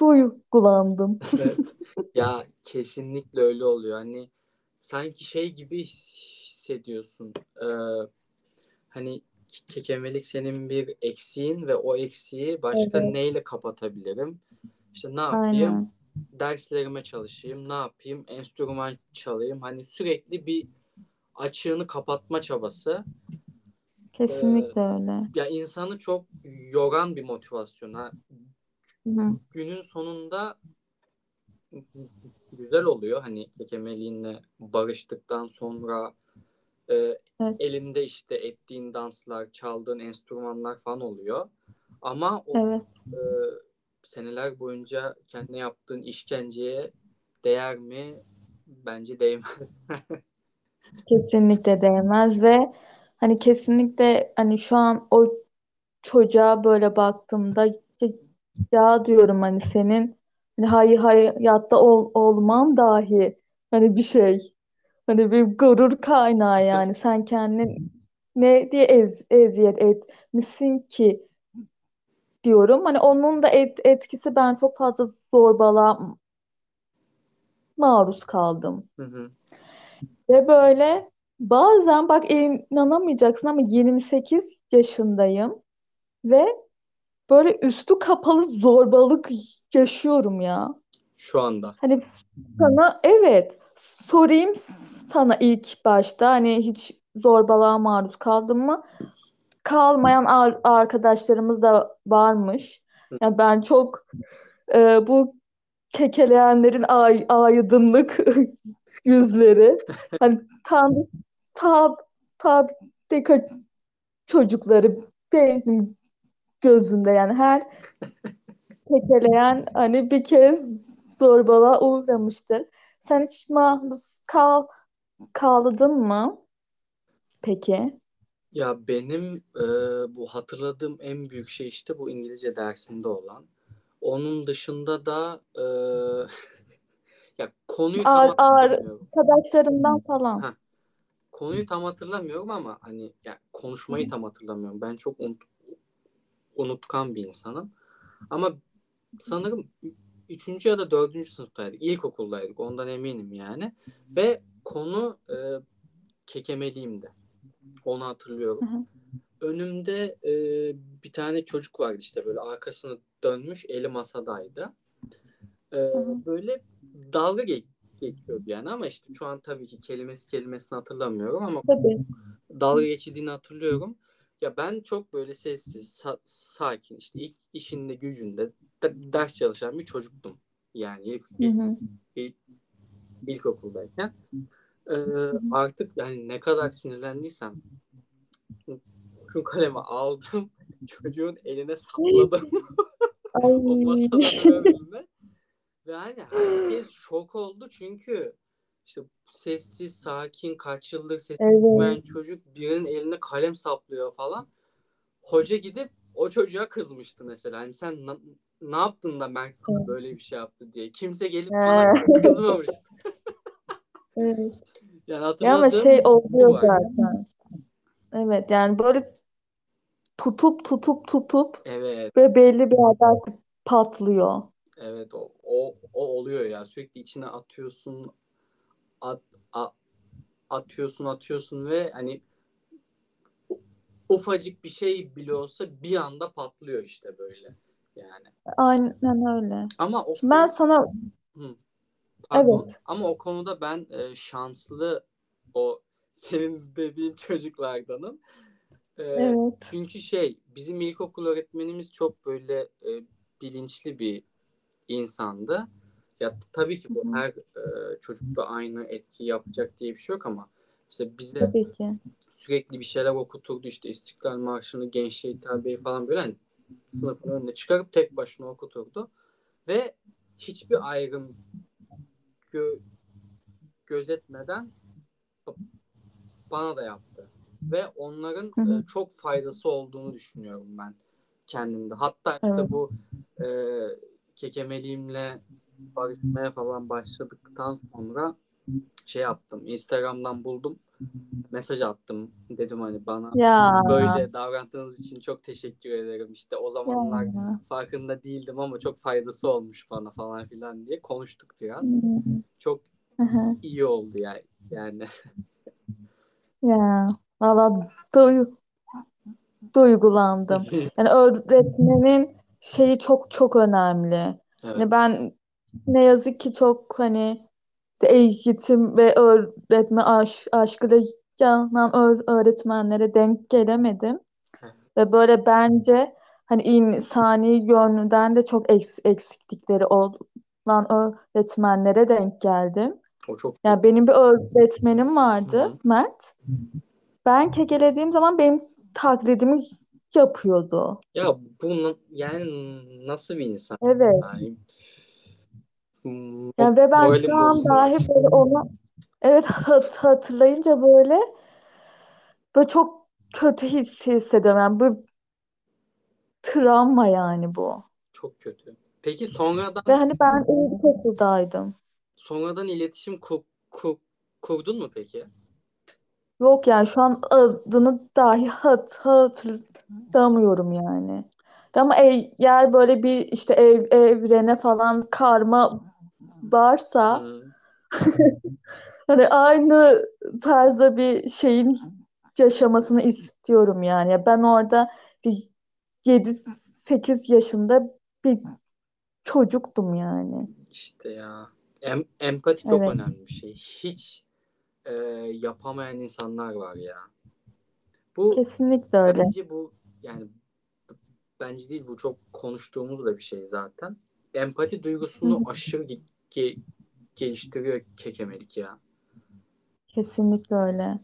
duygulandım. Evet. Ya kesinlikle öyle oluyor. Hani sanki şey gibi his- hissediyorsun. Ee, hani kekemelik senin bir eksiğin ve o eksiği başka Evet. neyle kapatabilirim? İşte ne yapayım? Aynen. Derslerime çalışayım. Ne yapayım? Enstrüman çalayım. Hani sürekli bir açığını kapatma çabası. Kesinlikle öyle. Ya insanı çok yoran bir motivasyon. Ha. Hı hı. Günün sonunda güzel oluyor. Hani kekemeliğinle barıştıktan sonra e, Evet. elinde işte ettiğin danslar, çaldığın enstrümanlar falan oluyor. Ama o Evet. e, seneler boyunca kendine yaptığın işkenceye değer mi? Bence değmez. Kesinlikle değmez ve hani kesinlikle hani şu an o çocuğa böyle baktığımda ya, diyorum hani senin hani hayır hayatta ol, olman dahi hani bir şey hani bir gurur kaynağı yani sen kendini ne diye ez, eziyet etmişsin ki diyorum. Hani onun da et, etkisi ben çok fazla zorbalığa maruz kaldım. Hı hı. Ve böyle bazen bak inanamayacaksın ama 28 yaşındayım ve böyle üstü kapalı zorbalık yaşıyorum ya. Şu anda. Hani sana evet sorayım sana ilk başta hani hiç zorbalığa maruz kaldın mı? Kalmayan ar- arkadaşlarımız da varmış. Yani ben çok e, bu kekeleyenlerin ay aydınlık yüzleri. Hani tam tab fabrika çocukları benim gözümde yani her kekeleyen hani bir kez zorbalığa uğramıştır. Sen hiç maruz kal kaldın mı? Peki. Ya benim e, bu hatırladığım en büyük şey işte bu İngilizce dersinde olan. Onun dışında da e, ya konuyu tam Ar ar hatırlamıyorum. arkadaşlarından falan. Ha, konuyu tam hatırlamıyorum ama hani ya konuşmayı tam hatırlamıyorum. Ben çok unut, unutkan bir insanım. Ama sanırım üçüncü ya da dördüncü sınıftaydık. İlkokuldaydık. Ondan eminim yani. Ve konu e, kekemeliğimdi. Onu hatırlıyorum. Hı hı. Önümde e, bir tane çocuk vardı işte böyle arkasını dönmüş eli masadaydı. E, hı. böyle dalga ge- geçiyordu yani ama işte şu an tabii ki kelimesi kelimesini hatırlamıyorum ama Tabii. dalga geçildiğini hatırlıyorum. Ya ben çok böyle sessiz, sa- sakin işte ilk işinde gücünde de- ders çalışan bir çocuktum. Yani ilk, ilk, ilk- ilkokuldayken. Ee, artık yani ne kadar sinirlendiysem şu kalemi aldım çocuğun eline sapladım o masanın önüne. Ve hani herkes şok oldu çünkü işte sessiz, sakin, kaç yıldır ses Evet. çocuk birinin eline kalem saplıyor falan. Hoca gidip o çocuğa kızmıştı mesela. Hani sen ne yaptın da Mert sana böyle bir şey yaptı diye. Kimse gelip bana kızmamıştı. Evet. Yani Ya hatırladığım ama şey bu oluyor var. zaten. Evet yani böyle tutup tutup tutup Evet, ve belli bir yerde artık patlıyor. evet o, o, o oluyor ya. Sürekli içine atıyorsun, at, a- atıyorsun, atıyorsun ve hani u- ufacık bir şey bile olsa bir anda patlıyor işte böyle. Yani. Aynen öyle. Ama o Şimdi ben sana Hı. Pardon. Evet. Ama o konuda ben e, şanslı o senin dediğin çocuklardanım. E, evet. Çünkü şey bizim ilkokul öğretmenimiz çok böyle e, bilinçli bir insandı. Ya tabii ki bu Hı hı. her e, çocukta aynı etki yapacak diye bir şey yok ama mesela bize Tabii ki. sürekli bir şeyler okuturdu işte İstiklal Marşı'nı, Gençliğe Hitabe'yi falan böyle hani sınıfın önüne çıkarıp tek başına okuturdu. Ve hiçbir ayrım gö- gözetmeden bana da yaptı. Ve onların Hı hı. e, çok faydası olduğunu düşünüyorum ben kendimde. Hatta işte Evet. bu e, kekemeliğimle barışmaya falan başladıktan sonra şey yaptım. Instagram'dan buldum. Mesaj attım. Dedim hani bana Ya. böyle davrandığınız için çok teşekkür ederim. İşte o zamanlar Ya. farkında değildim ama çok faydası olmuş bana falan filan diye konuştuk biraz. Hı Çok hı hı. iyi oldu yani. Yani Ya. Valla duy- duygulandım. Yani öğretmenin şeyi çok çok önemli. evet. Hani ben ne yazık ki çok hani eğitim ve öğretme aş aşkıyla yanan öğ- öğretmenlere denk gelemedim. Ve böyle bence hani insani yönünden de çok eks eksiklikleri olan öğretmenlere denk geldim. O çok Yani benim bir öğretmenim vardı, Hı hı. Mert. Ben kekelediğim zaman benim taklidimi yapıyordu. ya bu yani nasıl bir insan? Evet. Yani Yani ve ben moralim şu an bozuluyor. dahi böyle onu evet hat hatırlayınca böyle böyle çok kötü his hissediyorum. Yani bu travma yani bu. Çok kötü. Peki sonradan Ve hani ben ilkokuldaydım. sonradan iletişim kur, kur- kurdun mu peki? Yok yani şu an adını dahi hat hatırlamıyorum yani. Ama eğer böyle bir işte ev, evrene falan karma varsa hani aynı tarzda bir şeyin yaşamasını istiyorum yani. Ya Ben orada 7-8 yaşında bir çocuktum yani. İşte ya. Em- empati çok Evet. önemli bir şey. Hiç e, yapamayan insanlar var ya. Bu Kesinlikle öyle. bence bu yani bence değil bu çok konuştuğumuz da bir şey zaten. Empati duygusunu aşırı ge- ge- geliştiriyor kekemelik ya. Kesinlikle öyle.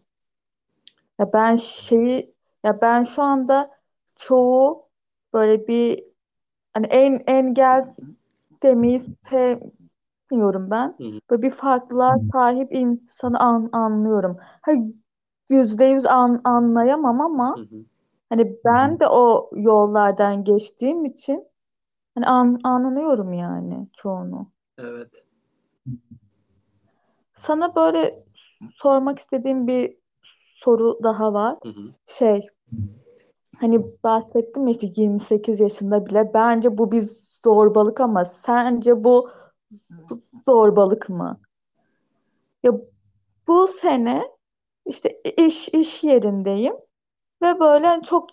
Ya ben şeyi ya ben şu anda çoğu böyle bir hani en engel demeyi sevmiyorum ben. Hı hı. Böyle bir farklılığa sahip insanı an, anlıyorum. Ha yüzde yüz an, anlayamam ama Hı hı. Hani ben de o yollardan geçtiğim için hani an, anlıyorum yani çoğunu. Evet. Sana böyle sormak istediğim bir soru daha var. Hı hı. Şey Hani bahsettim ya işte 28 yaşında bile bence bu bir zorbalık ama sence bu zorbalık mı? Ya bu sene işte iş iş yerindeyim ve böyle çok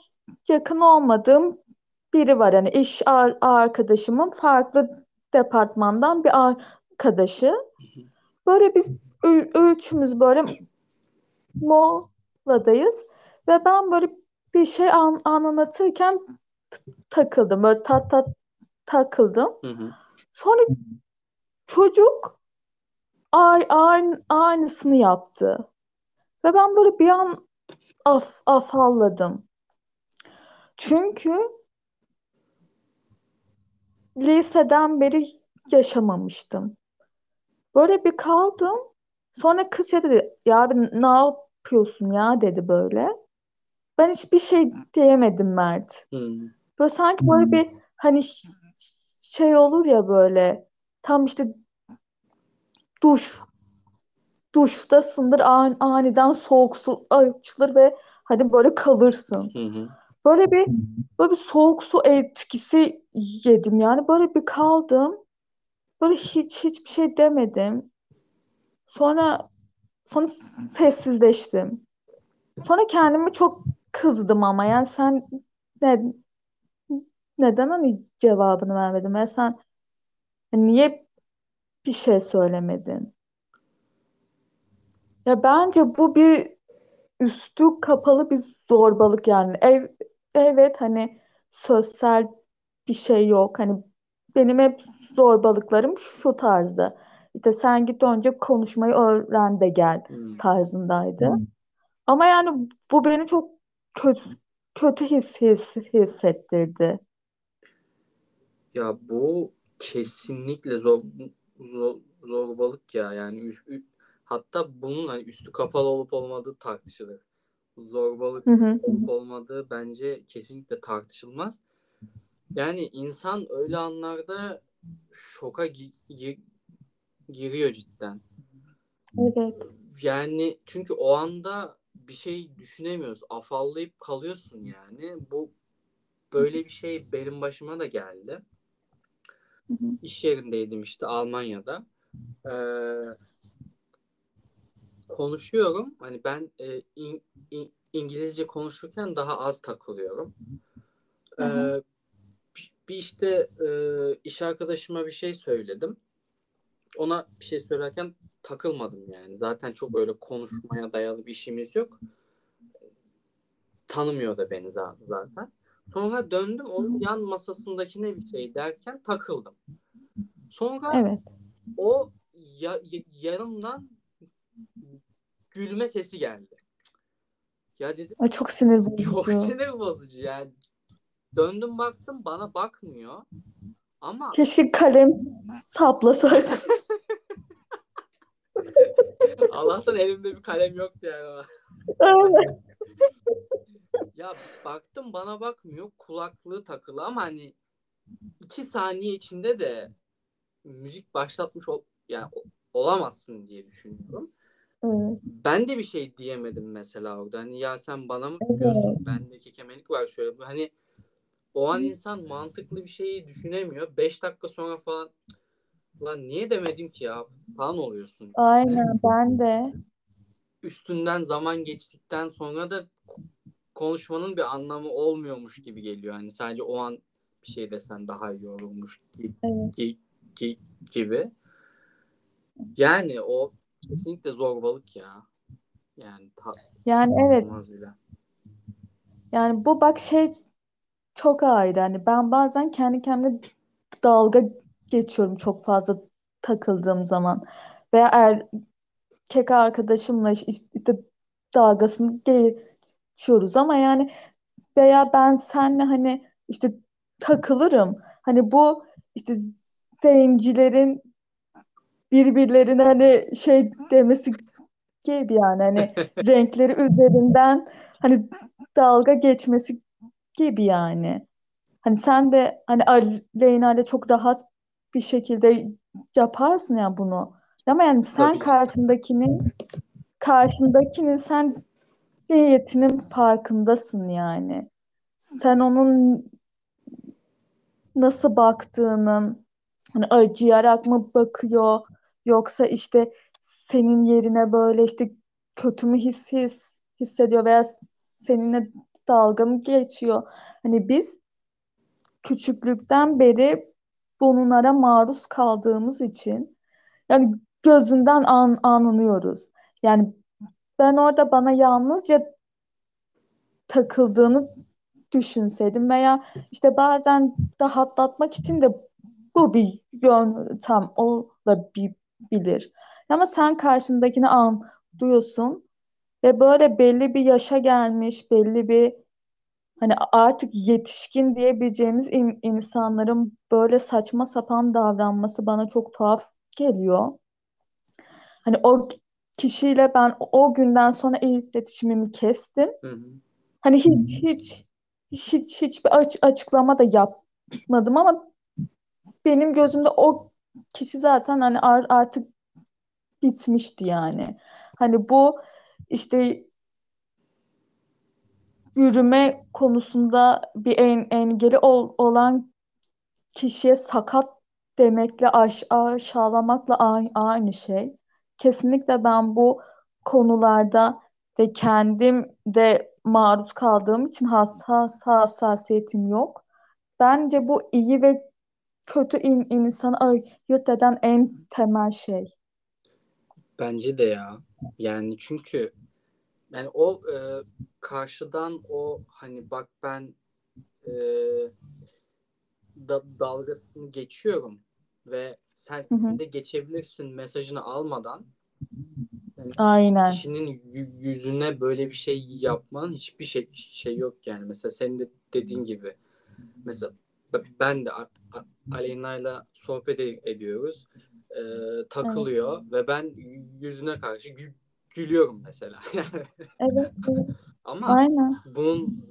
yakın olmadığım biri var. Hani iş ar- arkadaşımın farklı departmandan bir arkadaşı. Böyle biz üçümüz böyle moladayız ve ben böyle bir şey an anlatırken takıldım. Böyle tat tat takıldım. Hı hı. Sonra çocuk ay aynı aynısını yaptı. Ve ben böyle bir an af afalladım. Çünkü liseden beri yaşamamıştım. Böyle bir kaldım. Sonra kız şey dedi, ya ne yapıyorsun ya dedi böyle. Ben hiçbir şey diyemedim Mert. Hı. Böyle sanki böyle bir hani şey olur ya böyle tam işte duş duştasındır an, aniden soğuk su açılır ve hani böyle kalırsın. Hı hı. Böyle bir böyle bir soğuk su etkisi yedim yani böyle bir kaldım. Böyle hiç hiçbir şey demedim. Sonra sonra sessizleştim. Sonra kendime çok kızdım ama yani sen ne, neden hani cevabını vermedin? Ya sen niye bir şey söylemedin? Ya bence bu bir üstü kapalı bir zorbalık yani. Ev, evet hani sosyal bir şey yok. Hani benim hep zorbalıklarım şu tarzda. İşte sen git önce konuşmayı öğren de gel Hı. tarzındaydı. Ama yani bu beni çok kötü kötü his, his hissettirdi. Ya bu kesinlikle zor, zor zorbalık ya yani hatta bunun hani üstü kapalı olup olmadığı tartışılır. Zorbalık Hı hı. olup olmadığı bence kesinlikle tartışılmaz. Yani insan öyle anlarda şoka gi- gi- giriyor cidden. Evet. Yani çünkü o anda bir şey düşünemiyoruz. Afallayıp kalıyorsun yani. Bu böyle bir şey benim başıma da geldi. Hı hı. İş yerindeydim işte Almanya'da. Ee, konuşuyorum. Hani ben e, in- in- İngilizce konuşurken daha az takılıyorum. Hı hı. Ee, bir bir işte e, iş arkadaşıma bir şey söyledim. Ona bir şey söylerken takılmadım yani. Zaten çok öyle konuşmaya dayalı bir işimiz yok. Tanımıyor da beni za- zaten. Sonra döndüm onun yan masasındakine bir şey derken takıldım. Sonra Evet. o ya- yanımdan gülme sesi geldi. Ya dedim Ay, çok sinir çok bozucu. sinir bozucu yani. Döndüm baktım bana bakmıyor. Ama Keşke kalem saplasaydım. Allah'tan elimde bir kalem yoktu yani. Ya baktım bana bakmıyor. Kulaklığı takılı ama hani iki saniye içinde de müzik başlatmış ol yani olamazsın diye düşünüyorum. Evet. Ben de bir şey diyemedim mesela orada. Hani ya sen bana mı bakıyorsun? Evet. Bende kekemelik var şöyle. Hani o an insan mantıklı bir şeyi düşünemiyor. Beş dakika sonra falan lan niye demedim ki ya falan oluyorsun. Aynen ben de. Üstünden zaman geçtikten sonra da konuşmanın bir anlamı olmuyormuş gibi geliyor. Hani sadece o an bir şey desen daha iyi olurmuş ki, Evet. ki- ki- gibi. Yani o kesinlikle zorbalık ya. Yani Yani evet. bile. Yani bu bak şey çok ayrı. Hani ben bazen kendi kendime dalga geçiyorum çok fazla takıldığım zaman. Veya erkek arkadaşımla iş- işte dalgasını geçiyoruz ama yani veya ben senle hani işte takılırım. Hani bu işte zencilerin birbirlerine hani şey demesi gibi yani hani renkleri üzerinden hani dalga geçmesi gibi yani. Hani sen de hani Aleyna ile çok rahat bir şekilde yaparsın ya bunu. Ama yani sen Tabii. karşındakinin karşındakinin sen niyetinin farkındasın yani. Sen onun nasıl baktığının hani acıyarak mı bakıyor yoksa işte senin yerine böyle işte kötü mü his, his hissediyor veya seninle dalga mı geçiyor? Hani biz küçüklükten beri bunlara maruz kaldığımız için yani gözünden an, anlıyoruz. Yani ben orada bana yalnızca takıldığını düşünseydim veya işte bazen rahatlatmak için de bu bir yöntem olabilir. Ama sen karşındakini anlıyorsun ve böyle belli bir yaşa gelmiş, belli bir hani artık yetişkin diyebileceğimiz in- insanların böyle saçma sapan davranması bana çok tuhaf geliyor. Hani o kişiyle ben o günden sonra iletişimimi kestim. Hı hı. Hani hiç hiç hiç hiçbir aç- açıklama da yapmadım ama benim gözümde o kişi zaten hani ar- artık bitmişti yani. Hani bu işte yürüme konusunda bir en, engeli ol- olan kişiye sakat demekle aş aşağılamakla aynı şey. Kesinlikle ben bu konularda ve kendim de maruz kaldığım için hassas hassasiyetim yok. Bence bu iyi ve kötü in insanı ayırt eden en temel şey. Bence de ya. Yani çünkü yani o e, karşıdan o hani bak ben e, da, dalgasını geçiyorum ve sen Hı hı. de geçebilirsin mesajını almadan yani Aynen. kişinin yü- yüzüne böyle bir şey yapmanın hiçbir şey şey yok yani. Mesela senin de dediğin gibi mesela ben de Aleyna'yla sohbet ed- ediyoruz. E, takılıyor ve ben yüzüne karşı gü- gülüyorum mesela. Evet, evet. Ama Aynen. bunun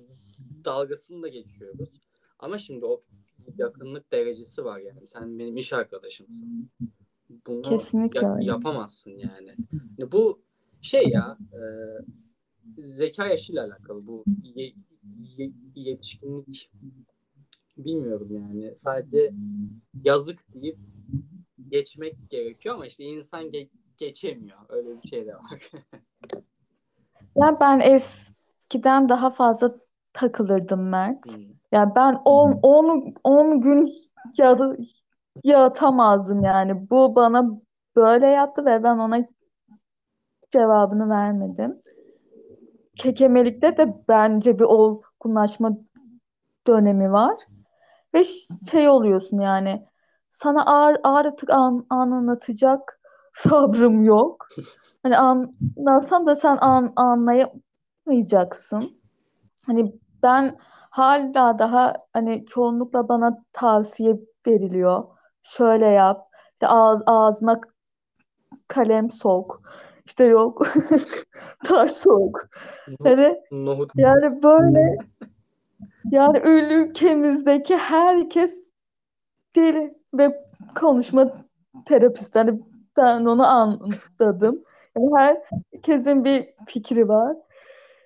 dalgasını da geçiyoruz. Ama şimdi o yakınlık derecesi var yani. Sen benim iş arkadaşımsın. Bunu Kesinlikle ya- öyle. yapamazsın yani. Yani Bu şey ya e, zeka yaşıyla alakalı. Bu ye- ye- yetişkinlik bilmiyorum yani. Sadece yazık deyip geçmek gerekiyor ama işte insan ge- geçemiyor. Öyle bir şey de var. Ya ben eskiden daha fazla takılırdım Mert. Hmm. Ya ben 10 10 10 gün ya, yatamazdım yani. Bu bana böyle yaptı ve ben ona cevabını vermedim. Kekemelikte de bence bir olgunlaşma dönemi var. Ve şey oluyorsun yani sana ağır, artık an, anlatacak sabrım yok. Hani anlatsam da sen an, anlayamayacaksın. Hani ben hala daha hani çoğunlukla bana tavsiye veriliyor. Şöyle yap. İşte ağız, ağzına kalem sok. İşte yok. Taş sok. Nohut yani böyle yani ülkemizdeki herkes deli ve konuşma terapisti. Hani ben onu anladım. Yani herkesin bir fikri var.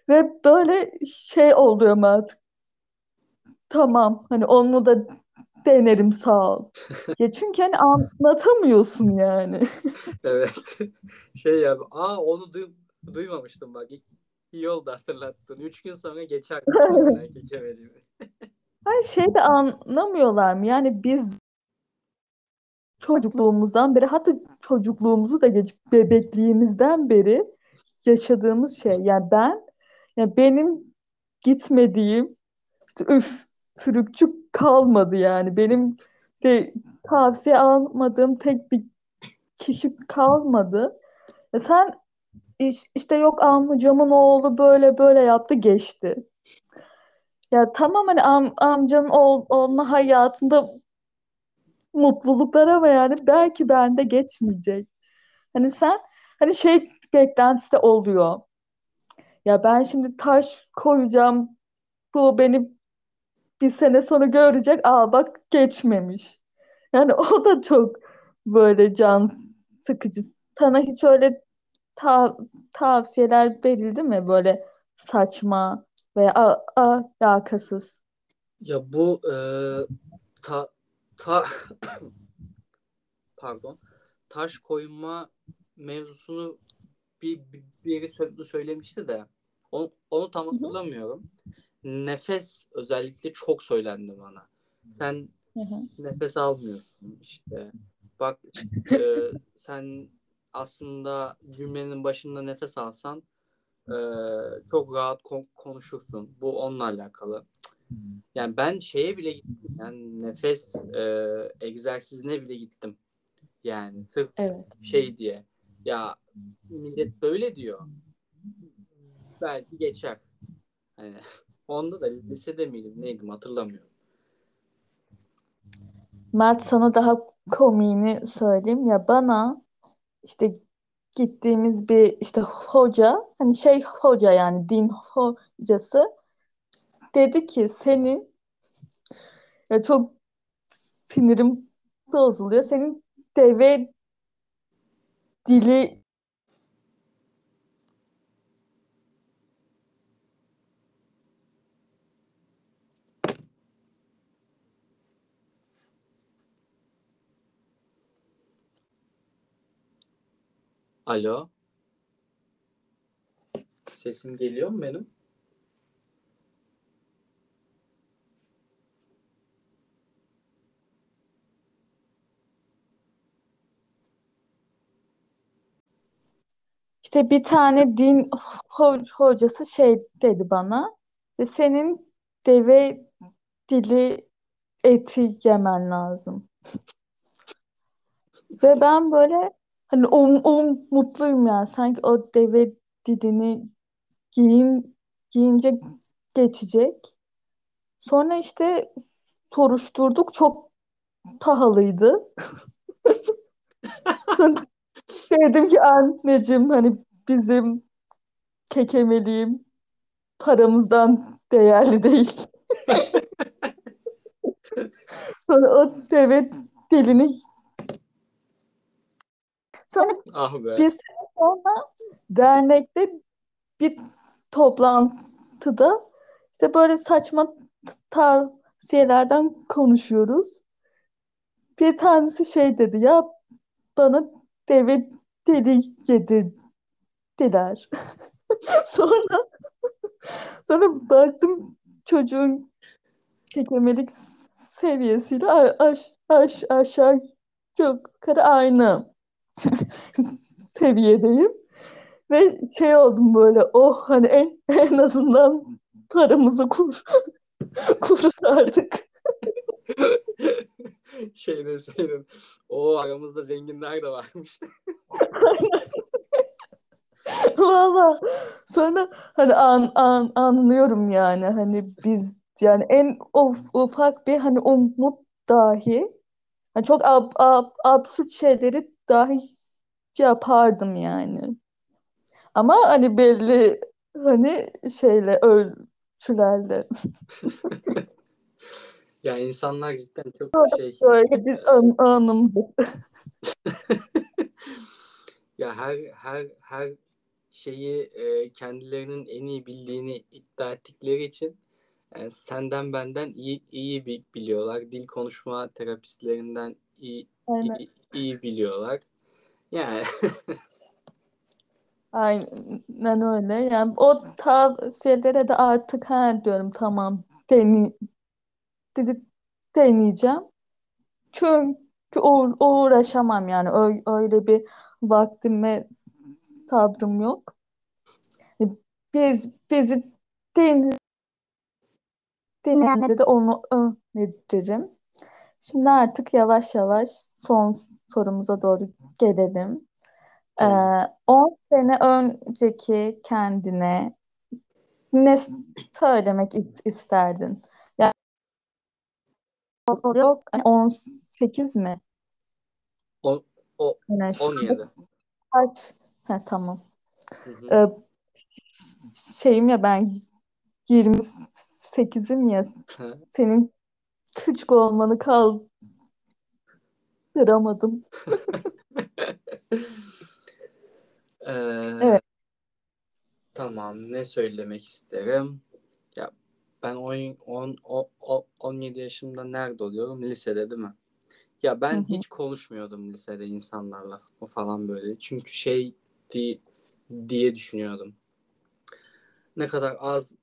Ve böyle şey oluyor artık. Tamam hani onu da denerim sağ ol. Ya çünkü hani anlatamıyorsun yani. Evet. Şey ya, aa onu duy- duymamıştım bak. İyi oldu hatırlattın. Üç gün sonra geçer geçemediğimi. Her şeyi de anlamıyorlar mı? Yani biz çocukluğumuzdan beri hatta çocukluğumuzu da geç bebekliğimizden beri yaşadığımız şey. Yani ben yani benim gitmediğim işte üfürükçü kalmadı yani. Benim de tavsiye almadığım tek bir kişi kalmadı. E sen iş- işte yok amcamın oğlu böyle böyle yaptı geçti. Ya tamam hani am, amcanın oğl, oğlunun hayatında mutluluklar ama yani belki bende geçmeyecek. Hani sen hani şey beklentisi de oluyor. Ya ben şimdi taş koyacağım. Bu beni bir sene sonra görecek. Aa bak geçmemiş. Yani o da çok böyle can sıkıcı. Sana hiç öyle ta- tavsiyeler verildi mi? Böyle saçma veya a- alakasız. Ya bu e, ta- ta pardon taş koyma mevzusunu bir, bir biri sö- söylemişti de onu, onu tam hatırlamıyorum. Nefes özellikle çok söylendi bana. Sen Hı hı. nefes almıyorsun işte. Bak e, sen aslında cümlenin başında nefes alsan e, çok rahat kon- konuşursun. Bu onunla alakalı. Yani ben şeye bile gittim. Yani nefes e, egzersizine bile gittim. Yani sırf Evet. şey diye. Ya millet böyle diyor. Belki geçer. Hani onda da lisede miydim neydim hatırlamıyorum. Mert sana daha komiğini söyleyeyim ya bana işte gittiğimiz bir işte hoca hani şey hoca yani din hocası dedi ki senin ya çok sinirim bozuluyor. Senin deve dili Alo. Sesim geliyor mu benim? işte bir tane din ho- hocası şey dedi bana. Senin deve dili eti yemen lazım. Ve ben böyle hani o, o mutluyum yani sanki o deve dilini giyin, giyince geçecek. Sonra işte soruşturduk çok pahalıydı. Dedim ki anneciğim hani bizim kekemeliğim paramızdan değerli değil. Sonra o deve dilini sonra Ah be. bir sene sonra dernekte bir toplantıda işte böyle saçma tavsiyelerden konuşuyoruz. Bir tanesi şey dedi ya bana deve dili yedirdiler. Sonra sonra baktım çocuğun kekemelik seviyesiyle aş, aş, aşağı yukarı aynı seviyedeyim. Ve şey oldum böyle oh hani en, en azından paramızı kur, kurtardık. şey deseydin. O aramızda zenginler de varmış. Valla sonra hani an, an, anlıyorum yani hani biz yani en of, ufak bir hani umut dahi hani çok ab, ab, absürt şeyleri dahi yapardım yani. Ama hani belli hani şeyle ölçülerle Ya insanlar cidden çok şey böyle bir an, anımdı. ya her her her şeyi e, kendilerinin en iyi bildiğini iddia ettikleri için yani senden benden iyi iyi bi- biliyorlar. Dil konuşma terapistlerinden iyi Aynen. iyi, iyi biliyorlar. Yani Aynen öyle. Yani o tavsiyelere de artık ha diyorum tamam deni, dedi, deneyeceğim. Çünkü uğ- uğraşamam yani öyle, öyle bir vaktim ve sabrım yok. Biz bizi din, dinleyenlere de onu öneririm. Şimdi artık yavaş yavaş son sorumuza doğru gelelim. Tamam. Ee, 10 sene önceki kendine ne söylemek is- isterdin? Yani yok hani 18 mi? o, o Yani şu anda 17. kaç? Ha, tamam. Hı hı. Ee, şeyim ya ben 28'im ya Hı. senin küçük olmanı kaldıramadım. Ee, Evet. Tamam ne söylemek isterim? Ya ben 10, 10, 17 yaşımda nerede oluyorum? Lisede değil mi? Ya ben Hı hı. hiç konuşmuyordum lisede insanlarla falan böyle. Çünkü şey di- diye düşünüyordum. Ne kadar az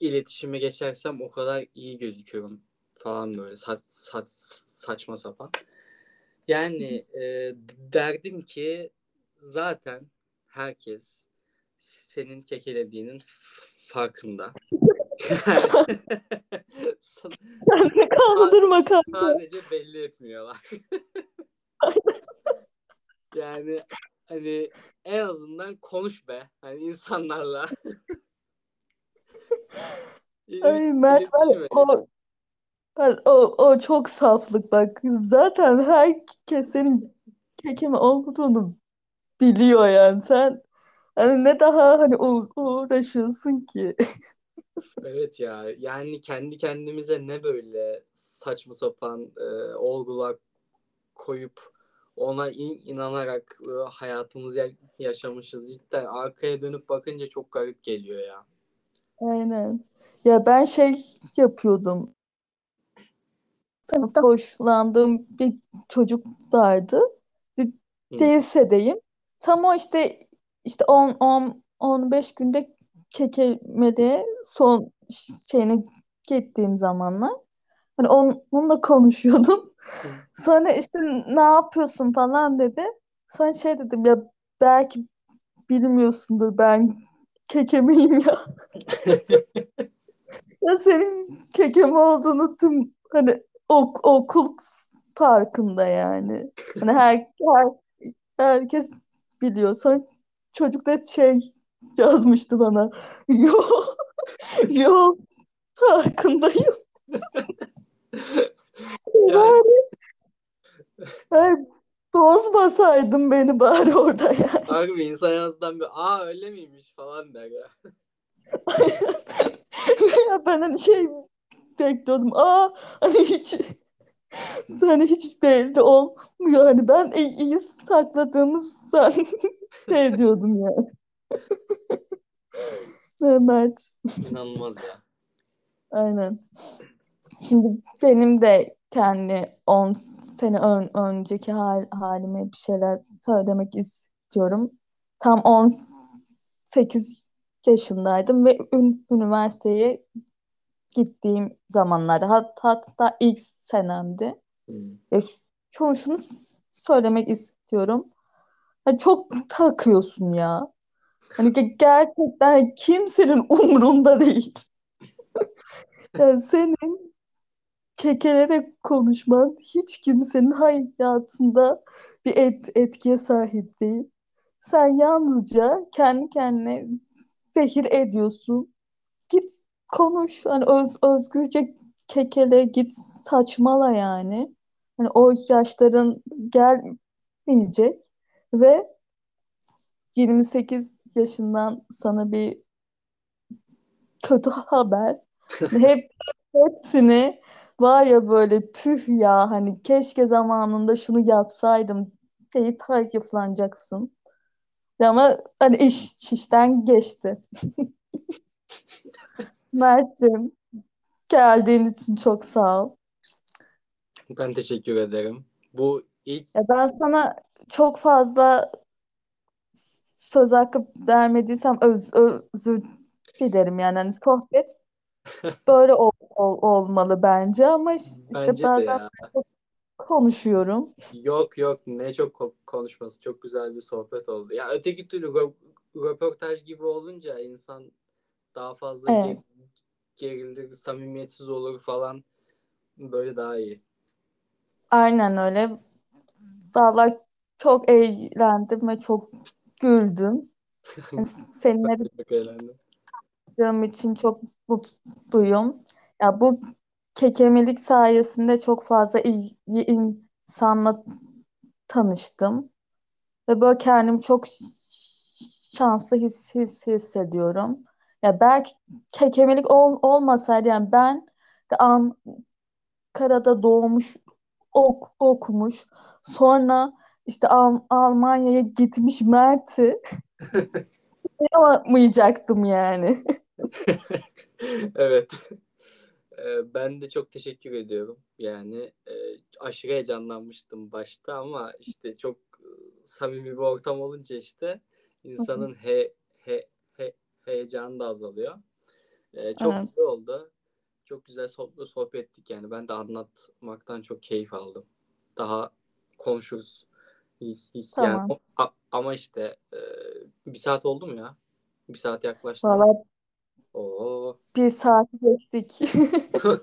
iletişime geçersem o kadar iyi gözüküyorum falan böyle sa- sa- saçma sapan. Yani e, derdim ki zaten herkes senin kekelediğinin farkında. Sa- Kaldırma kanka. Sadece belli etmiyorlar. yani hani en azından konuş be. Hani insanlarla. Ay Mert var o, ben- o, o çok saflık bak. Zaten herkes senin kekeme olduğunu biliyor yani. Sen hani ne daha hani u- uğraşıyorsun ki. Evet ya yani kendi kendimize ne böyle saçma sapan e, olgular koyup ona in- inanarak e, hayatımızı ya- yaşamışız. Cidden arkaya dönüp bakınca çok garip geliyor ya. Aynen. Ya ben şey yapıyordum. Sınıfta hoşlandığım bir çocuk vardı. Lisedeyim. Tam o işte işte 10 10 15 günde kekemede son şeyine gittiğim zamanlar. Hani on- onunla konuşuyordum. Sonra işte ne yapıyorsun falan dedi. Sonra şey dedim ya belki bilmiyorsundur ben kekemeyim ya. Ya senin kekem olduğunu tüm hani ok okul farkında yani. Hani her, her herkes biliyor. Sonra çocuk da şey yazmıştı bana. Yo, yo farkındayım. Yani Bari, bari bozmasaydın beni bari orada yani. harbi insan en azından bir aa öyle miymiş falan der ya. Ya ben hani şey bekliyordum. Aa hani hiç hani hiç belli olmuyor. Hani ben iyi, iyi sakladığımı zannediyordum yani. Mert. İnanılmaz ya. Aynen. Şimdi benim de kendi 10 sene ön, önceki hal, halime bir şeyler söylemek istiyorum. Tam 18 yaşındaydım ve ün- üniversiteye gittiğim zamanlarda hat, hatta ilk senemdi. E, şunu, şunu söylemek istiyorum. Hani çok takıyorsun ya. Hani ge- gerçekten kimsenin umrunda değil. Yani senin kekelerek konuşman hiç kimsenin hayatında bir et, etkiye sahip değil. Sen yalnızca kendi kendine zehir ediyorsun. Git konuş. Hani öz, özgürce kekele git saçmala yani. Hani o yaşların gelmeyecek ve 28 yaşından sana bir kötü haber. Hep hepsini var ya böyle tüh ya hani keşke zamanında şunu yapsaydım deyip hayıflanacaksın. Ama hani iş işten geçti. Mert'cim geldiğin için çok sağ ol. Ben teşekkür ederim. Bu ilk Ya ben sana çok fazla söz hakkı vermediysem öz, özür dilerim yani hani sohbet böyle ol- ol- olmalı bence ama işte bence bazen konuşuyorum. Yok yok ne çok ko- konuşması çok güzel bir sohbet oldu. Ya öteki türlü rö- röportaj gibi olunca insan daha fazla Evet. ge- gerilir, samimiyetsiz olur falan. Böyle daha iyi. Aynen öyle. Vallahi çok eğlendim ve çok güldüm. Yani seninle tanıştığım için çok mutluyum. Ya bu kekemelik sayesinde çok fazla iyi insanla tanıştım. Ve böyle kendimi çok şanslı his, his hissediyorum. Ya belki kekemelik ol, olmasaydı yani ben de Ankara'da doğmuş ok, okumuş. Sonra işte Al- Almanya'ya gitmiş Mert'i yapamayacaktım yani. Evet. Ee, Ben de çok teşekkür ediyorum. Yani e, aşırı heyecanlanmıştım başta ama işte çok samimi bir ortam olunca işte insanın he, he, heyecanı da azalıyor. Ee, çok Evet. güzel oldu. Çok güzel sohbet, sohbet ettik yani. Ben de anlatmaktan çok keyif aldım. Daha konuşuruz. Yani Tamam. o- a- ama işte e, bir saat oldu mu ya? Bir saat yaklaştı. Valla Oo. bir saat geçtik.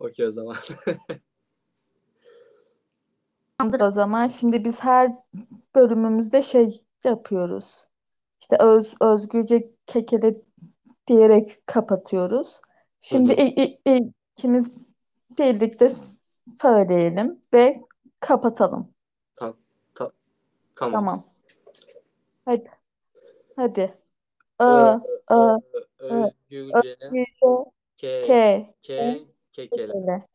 Okey o zaman. Tamamdır o zaman. Şimdi biz her bölümümüzde şey yapıyoruz. İşte öz, özgürce kekele diyerek kapatıyoruz. Şimdi Hı hı. i- i- i- ikimiz birlikte söyleyelim ve kapatalım. Ta- ta- tamam. Tamam. Hadi. Hadi. Ö, Ö, ö, ö, özgürce özgürce ke ke, ke kekele. kekele.